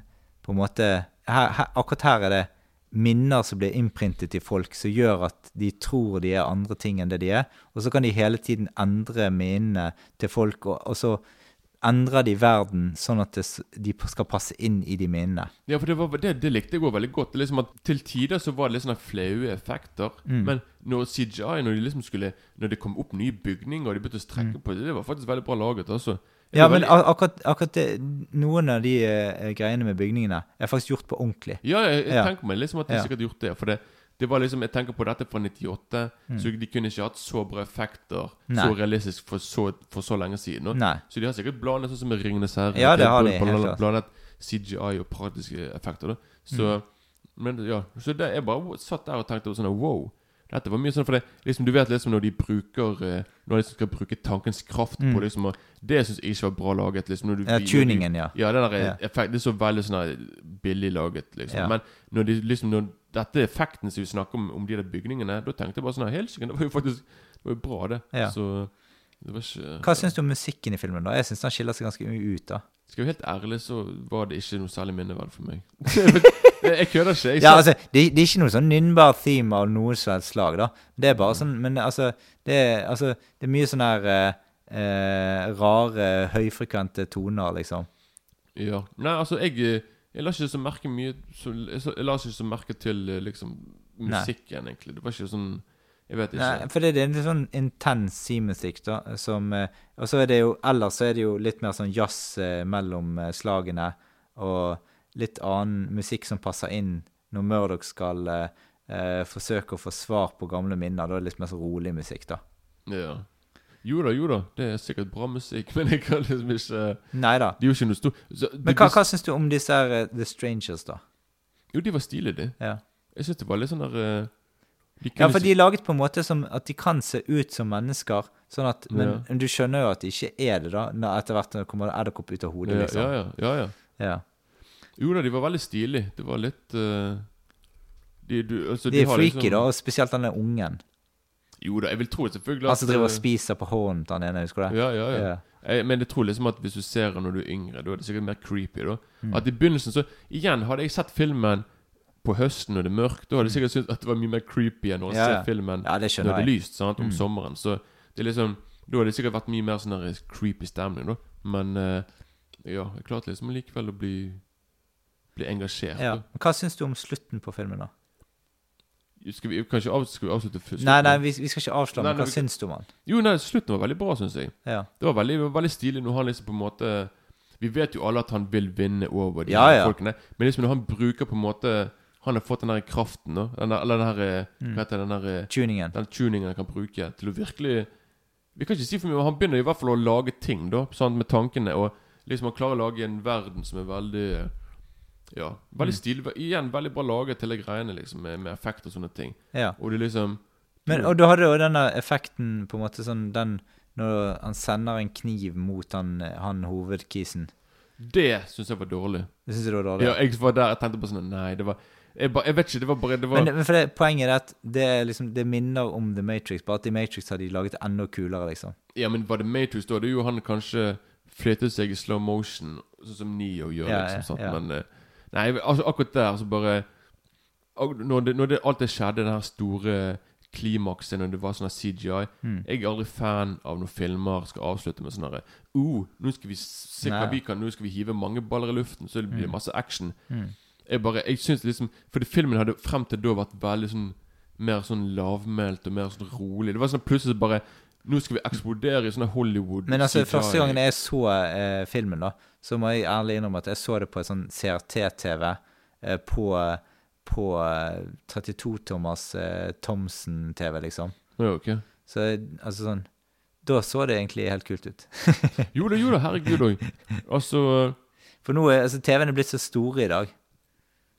På en måte her, her, Akkurat her er det minner som blir innprintet i folk, som gjør at de tror de er andre ting enn det de er. Og så kan de hele tiden endre minnene til folk, og, og så endrer de verden sånn at det, de skal passe inn i de minnene. Ja, for det, var, det, det likte jeg også veldig godt. Liksom Til tider så var det litt sånne flaue effekter. Mm. Men når CGI, når de liksom skulle Når det kom opp nye bygninger, og de begynte å strekke på det, det var faktisk veldig bra laget. altså. Ja, men akkurat, akkurat det, noen av de uh, greiene med bygningene er faktisk gjort på ordentlig. Ja, jeg, jeg Ja. tenker meg liksom at de Ja. sikkert gjort det. For det, det var liksom Jeg tenker på dette fra 98, Mm. så de kunne ikke hatt så bra effekter Nei. så realistisk for så, for så lenge siden. Nei. Så de har sikkert blandet sånn som med Ringenes herre. Ja, det har de, helt klart. Blandet CGI og praktiske effekter. da Så Mm. Men ja Så det, jeg bare satt der og tenkte sånn Wow. Dette var mye sånn For det, liksom, du vet liksom når de bruker eh, Når de skal bruke tankens kraft på liksom Det syns jeg ikke var bra laget. Liksom, når du, Mm. Ja, tuningen, ja. Ja, den der Ja. effekt, Det er så veldig sånn billig laget, liksom. Ja. Men når de liksom Når dette er effekten som vi snakker om, om de der bygningene, da tenkte jeg bare sånn sikkert, det var jo faktisk Det var jo bra, det. Ja. Så det var ikke Hva syns du om musikken i filmen? da? Jeg syns den skiller seg ganske mye ut. da. Skal jeg være helt ærlig, så var det ikke noe særlig minneverdig for meg. <laughs> jeg, kødder ikke. Jeg Ja, altså, det, det er ikke noe sånn nynnbar theme av noe som helst slag, da. Det er bare sånn Men altså, det er, altså, det er mye sånn her eh, eh, rare, høyfrekvente toner, liksom. Ja. Nei, altså, jeg eh, Jeg la ikke så merke mye så, jeg, la ikke så merke til liksom liksom Nei. musikken, egentlig. Det var ikke sånn Jeg vet ikke. Nei, for det, det er en sånn intens simusikk, da, som eh, Og så er det jo Ellers så er det jo litt mer sånn jazz eh, mellom eh, slagene, og litt annen musikk som passer inn når Murdoch skal eh, forsøke å få svar på gamle minner. Da er det litt mer så rolig musikk, da. Ja. Jo da, jo da. Det er sikkert bra musikk, <laughs> men jeg kan liksom ikke Neida. Det er jo ikke noe stort så, Men hva, hva syns du om disse her uh, The Strangers, da? Jo, de var stilige, de. Ja. Jeg syns det var litt sånn der uh, de Ja, for de er laget på en måte som at de kan se ut som mennesker, sånn at Men du skjønner jo at de ikke er det, da, når etter hvert når det kommer edderkopp ut av hodet, ja, liksom. ja, ja, ja, ja. Ja. Jo da, de var veldig stilige. Det var litt uh, de, du, altså, De er har freaky, liksom- da, og spesielt denne ungen. Jo da, jeg vil tro selvfølgelig Han som driver og eh, spiser på hånden til han ene, husker du det? Ja, ja, ja. Ja. Jeg, men jeg tror liksom at hvis du ser den når du er yngre, da er det sikkert mer creepy. da Mm. At i begynnelsen så Igjen, hadde jeg sett filmen på høsten når det er mørkt, da hadde jeg sikkert syntes at det var mye mer creepy enn å Mm. Ja, se filmen Ja, det når det er lyst sant, om Mm. sommeren. Så det er liksom Da hadde det sikkert vært mye mer sånn creepy stemning, da. Men uh, ja, jeg klarte liksom likevel å bli Bli engasjert. Ja. Hva syns du om slutten på filmen, da? Skal vi, kanskje av, skal vi avslutte slutten? Nei, nei, vi, vi skal ikke avsløre, men hva vi- syns du om han? Jo, nei, slutten var veldig bra, syns jeg. Ja. Det var veldig, veldig stilig når han liksom på en måte Vi vet jo alle at han vil vinne over de Ja, ja. folkene. Men liksom når han bruker på en måte Han har fått den der kraften, da. Den der, eller den her mm. Hva heter den der Tuningen. Den tuningen han kan bruke til å virkelig Vi kan ikke si for mye, men han begynner i hvert fall å lage ting, da. Sant, med tankene. Og liksom han klarer å lage en verden som er veldig Ja, veldig Mm. stilig. Igjen veldig bra laget til de greiene, liksom, med, med effekt og sånne ting. Ja. Og det liksom Men, og du hadde jo denne effekten, på en måte sånn den Når han sender en kniv mot han, han hovedkisen. Det syns jeg var dårlig. Det synes jeg var dårlig? Ja, jeg var der Jeg tenkte på sånn Nei, det var Jeg, ba, jeg vet ikke, det var bare det var, Men, det, poenget er at det, liksom, det minner om The Matrix, bare at i Matrix har de laget enda kulere, liksom. Ja, men var det Matrix da? Det er jo han kanskje flyttet seg i slow motion, sånn som Neo gjør, Ja, liksom. Sant? ja. Men eh, Nei, altså, akkurat der så bare Når, det, når det, alt det skjedde, den her store klimakset, når det var sånn CGI Mm. Jeg er aldri fan av når filmer skal avslutte med sånn herre uh, nå skal vi se hva vi kan, nå skal vi hive mange baller i luften, så det blir Mm. masse action. Mm. Jeg bare, jeg synes liksom Fordi filmen hadde frem til da vært veldig sånn Mer sånn lavmælt og mer sånn rolig. Det var sånn plutselig bare Nå skal vi eksplodere i sånne Hollywood Men altså, første gangen jeg så eh, filmen, da, så må jeg ærlig innrømme at jeg så det på en sånn CRT-TV eh, på, på eh, 32-tommers eh, Thomsen-TV, liksom. Ja, ok. Så altså sånn Da så det egentlig helt kult ut. <laughs> Jo da, jo da, herregud òg. Altså For nå er altså, TV-en er blitt så store i dag.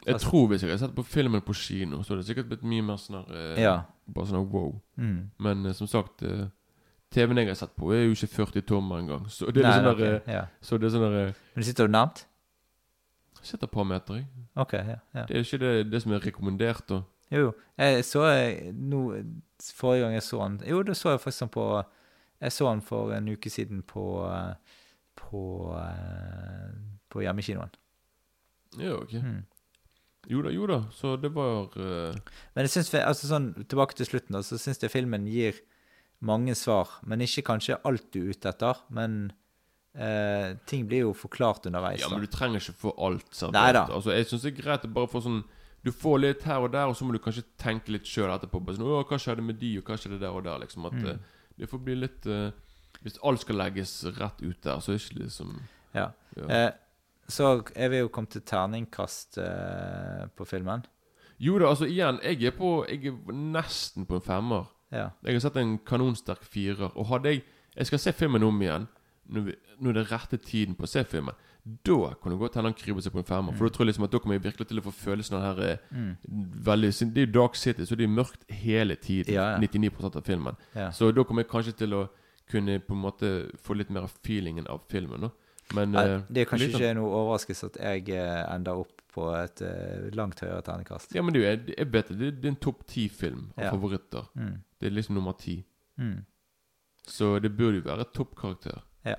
Jeg Altså- tror hvis jeg hadde sett på filmen på kino, så hadde det sikkert blitt mye mer sånn her eh, Ja. Bare sånn wow. Mm. Men eh, som sagt eh, TV-en jeg har sett på, er jo ikke 40 tommer engang. Så det er Nei, sånn okay, der eh, ja. Så det er sånn der eh, Men sitter du nærmt? Sitter et par meter, jeg. OK, ja. ja. Det er ikke det, det som er rekommendert, da. Jo, jo. Jeg så eh, no, Forrige gang jeg så han Jo, da så jeg faktisk den på Jeg så han for en uke siden på På På hjemmekinoen. Ja, ok. Mm. Jo da, jo da. Så det var uh... Men jeg synes, altså sånn, tilbake til slutten, da, så syns jeg filmen gir mange svar. Men ikke kanskje alt du er ute etter. Men eh, ting blir jo forklart underveis. Ja, men du trenger ikke få alt servert. Altså, jeg syns det er greit å bare få sånn Du får litt her og der, og så må du kanskje tenke litt sjøl etterpå. Bare sånn, Å, hva skjedde med de, og hva skjedde der og der? Liksom at Mm. eh, Det får bli litt uh, Hvis alt skal legges rett ut der, så er det ikke liksom Ja. Ja. Eh, så er vi jo kommet til terningkast eh, på filmen. Jo da, altså igjen, jeg er på Jeg er nesten på en femmer. Ja. Jeg har sett en kanonsterk firer. Og hadde jeg Jeg skal se filmen om igjen når, er når det er rette tiden på å se filmen. Da kan det godt hende han kryper seg på en femmer. For da tror jeg liksom at da kommer jeg virkelig til å få følelsen av den her mm. veldig Det er jo Dark City, så det er mørkt hele tiden. Ja, ja. 99% av filmen. Ja. Så da kommer jeg kanskje til å kunne på en måte få litt mer av feelingen av filmen. Da. Men eh, det er kanskje litt ikke noe overraskelse at jeg eh, ender opp på et eh, langt høyere terningkast. Ja, men jo, jeg, jeg vet det. Det er- en topp ti-film av favoritter. Mm. Det er liksom nummer ti. Mm. Så det burde jo være toppkarakter. Ja.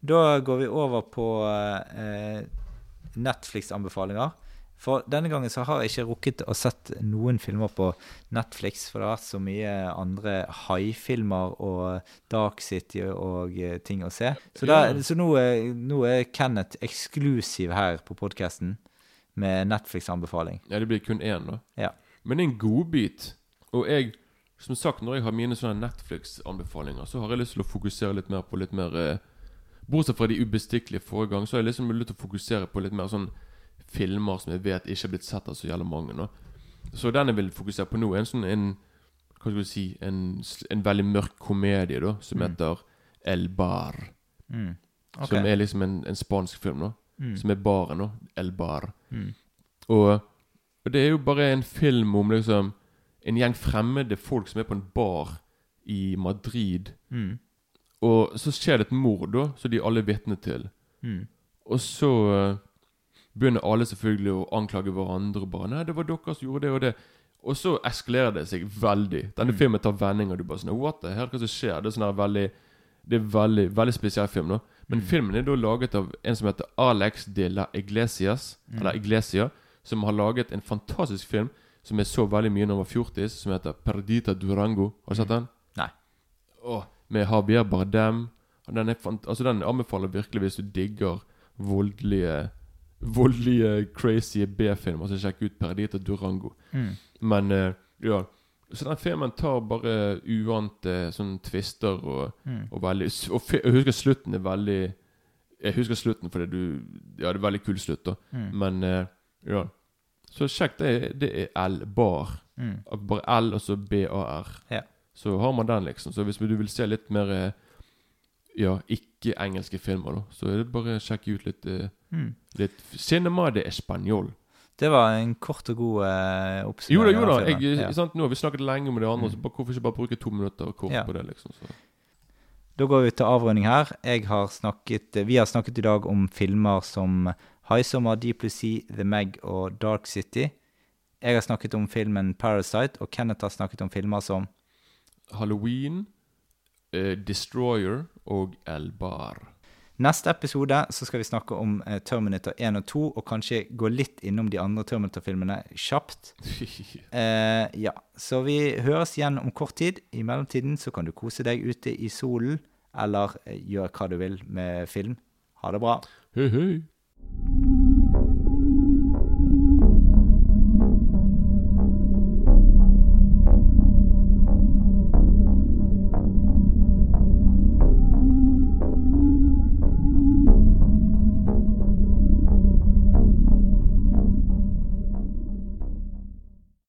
Da går vi over på eh, Netflix-anbefalinger. For denne gangen så har jeg ikke rukket å sett noen filmer på Netflix, for det har vært så mye andre haifilmer og Dark City og eh, ting å se. Så, da, så nå, er, nå er Kenneth eksklusiv her på podkasten med Netflix-anbefaling. Ja, det blir kun én, da. Ja. Men det er en godbit. Og jeg, som sagt, når jeg har mine sånne Netflix-anbefalinger, så har jeg lyst til å fokusere litt mer på litt mer eh, Bortsett fra de ubestikkelige forrige gang, så har jeg liksom lyst til å fokusere på litt mer sånn filmer som jeg vet ikke er blitt sett av så jævlig mange. nå Så den jeg vil fokusere på nå, er en sånn en Hva skal du si En, en veldig mørk komedie, da, som heter El Bar. Mm. Okay. Som er liksom en, en spansk film, da. Mm. Som er baren, da. El Bar. Mm. Og, og det er jo bare en film om liksom en gjeng fremmede folk som er på en bar i Madrid. Mm. Og så skjer det et mord, da, som de alle er vitne til. Mm. Og så eh, begynner alle selvfølgelig å anklage hverandre. og bare, 'Nei, det var dere som gjorde det og det.' Og så eskalerer det seg veldig. Denne filmen tar vendinger. Du bare sånn 'What the hell? Hva som skjer?' Det er sånn her veldig Det er veldig veldig spesiell film. da Men filmen er da laget av en som heter Alex de la Iglesias. Eller Iglesia. Som har laget en fantastisk film som jeg så veldig mye da jeg var fjortis, som heter Perdita Durango. Har du sett den? Nei. Åh, med Habia Bardem. Den, altså den anbefaler virkelig hvis du digger voldelige Voldelige, crazy B-filmer. Så sjekk ut Perdita Durango. Mm. Men uh, ja Så den filmen tar bare uante sånne twister og, Mm. og veldig Og jeg husker slutten er veldig Jeg husker slutten fordi du Ja, det er veldig kul slutt, da. Mm. Men uh, ja. Så sjekk, det, det er L-bar. Mm. Bare L og så B-A-R. Ja. Så har man den, liksom. Så hvis du vil se litt mer eh, Ja, ikke-engelske filmer, da, så er det bare å sjekke ut litt eh, Mm. Litt Cinema de Español. Det var en kort og god eh, Jo da, jo da. Jeg, Ja. sant? Nå har vi snakket lenge om det andre, Mm. så bare, hvorfor ikke bare bruke to minutter kort Ja. på det? liksom så. Da går vi til avrunding her. Jeg har snakket, vi har snakket i dag om filmer som Haisommer, Deep Blue Sea, The Meg og Dark City. Jeg har snakket om filmen Parasite, og Kenneth har snakket om filmer som Halloween, uh, Destroyer og El Bar. Neste episode så skal vi snakke om uh, Terminator 1 og 2, og kanskje gå litt innom de andre Terminator-filmene kjapt. uh, <laughs> ja, Så vi høres igjen om kort tid. I mellomtiden så kan du kose deg ute i solen, eller gjøre hva du vil med film. Ha det bra. hei, hei.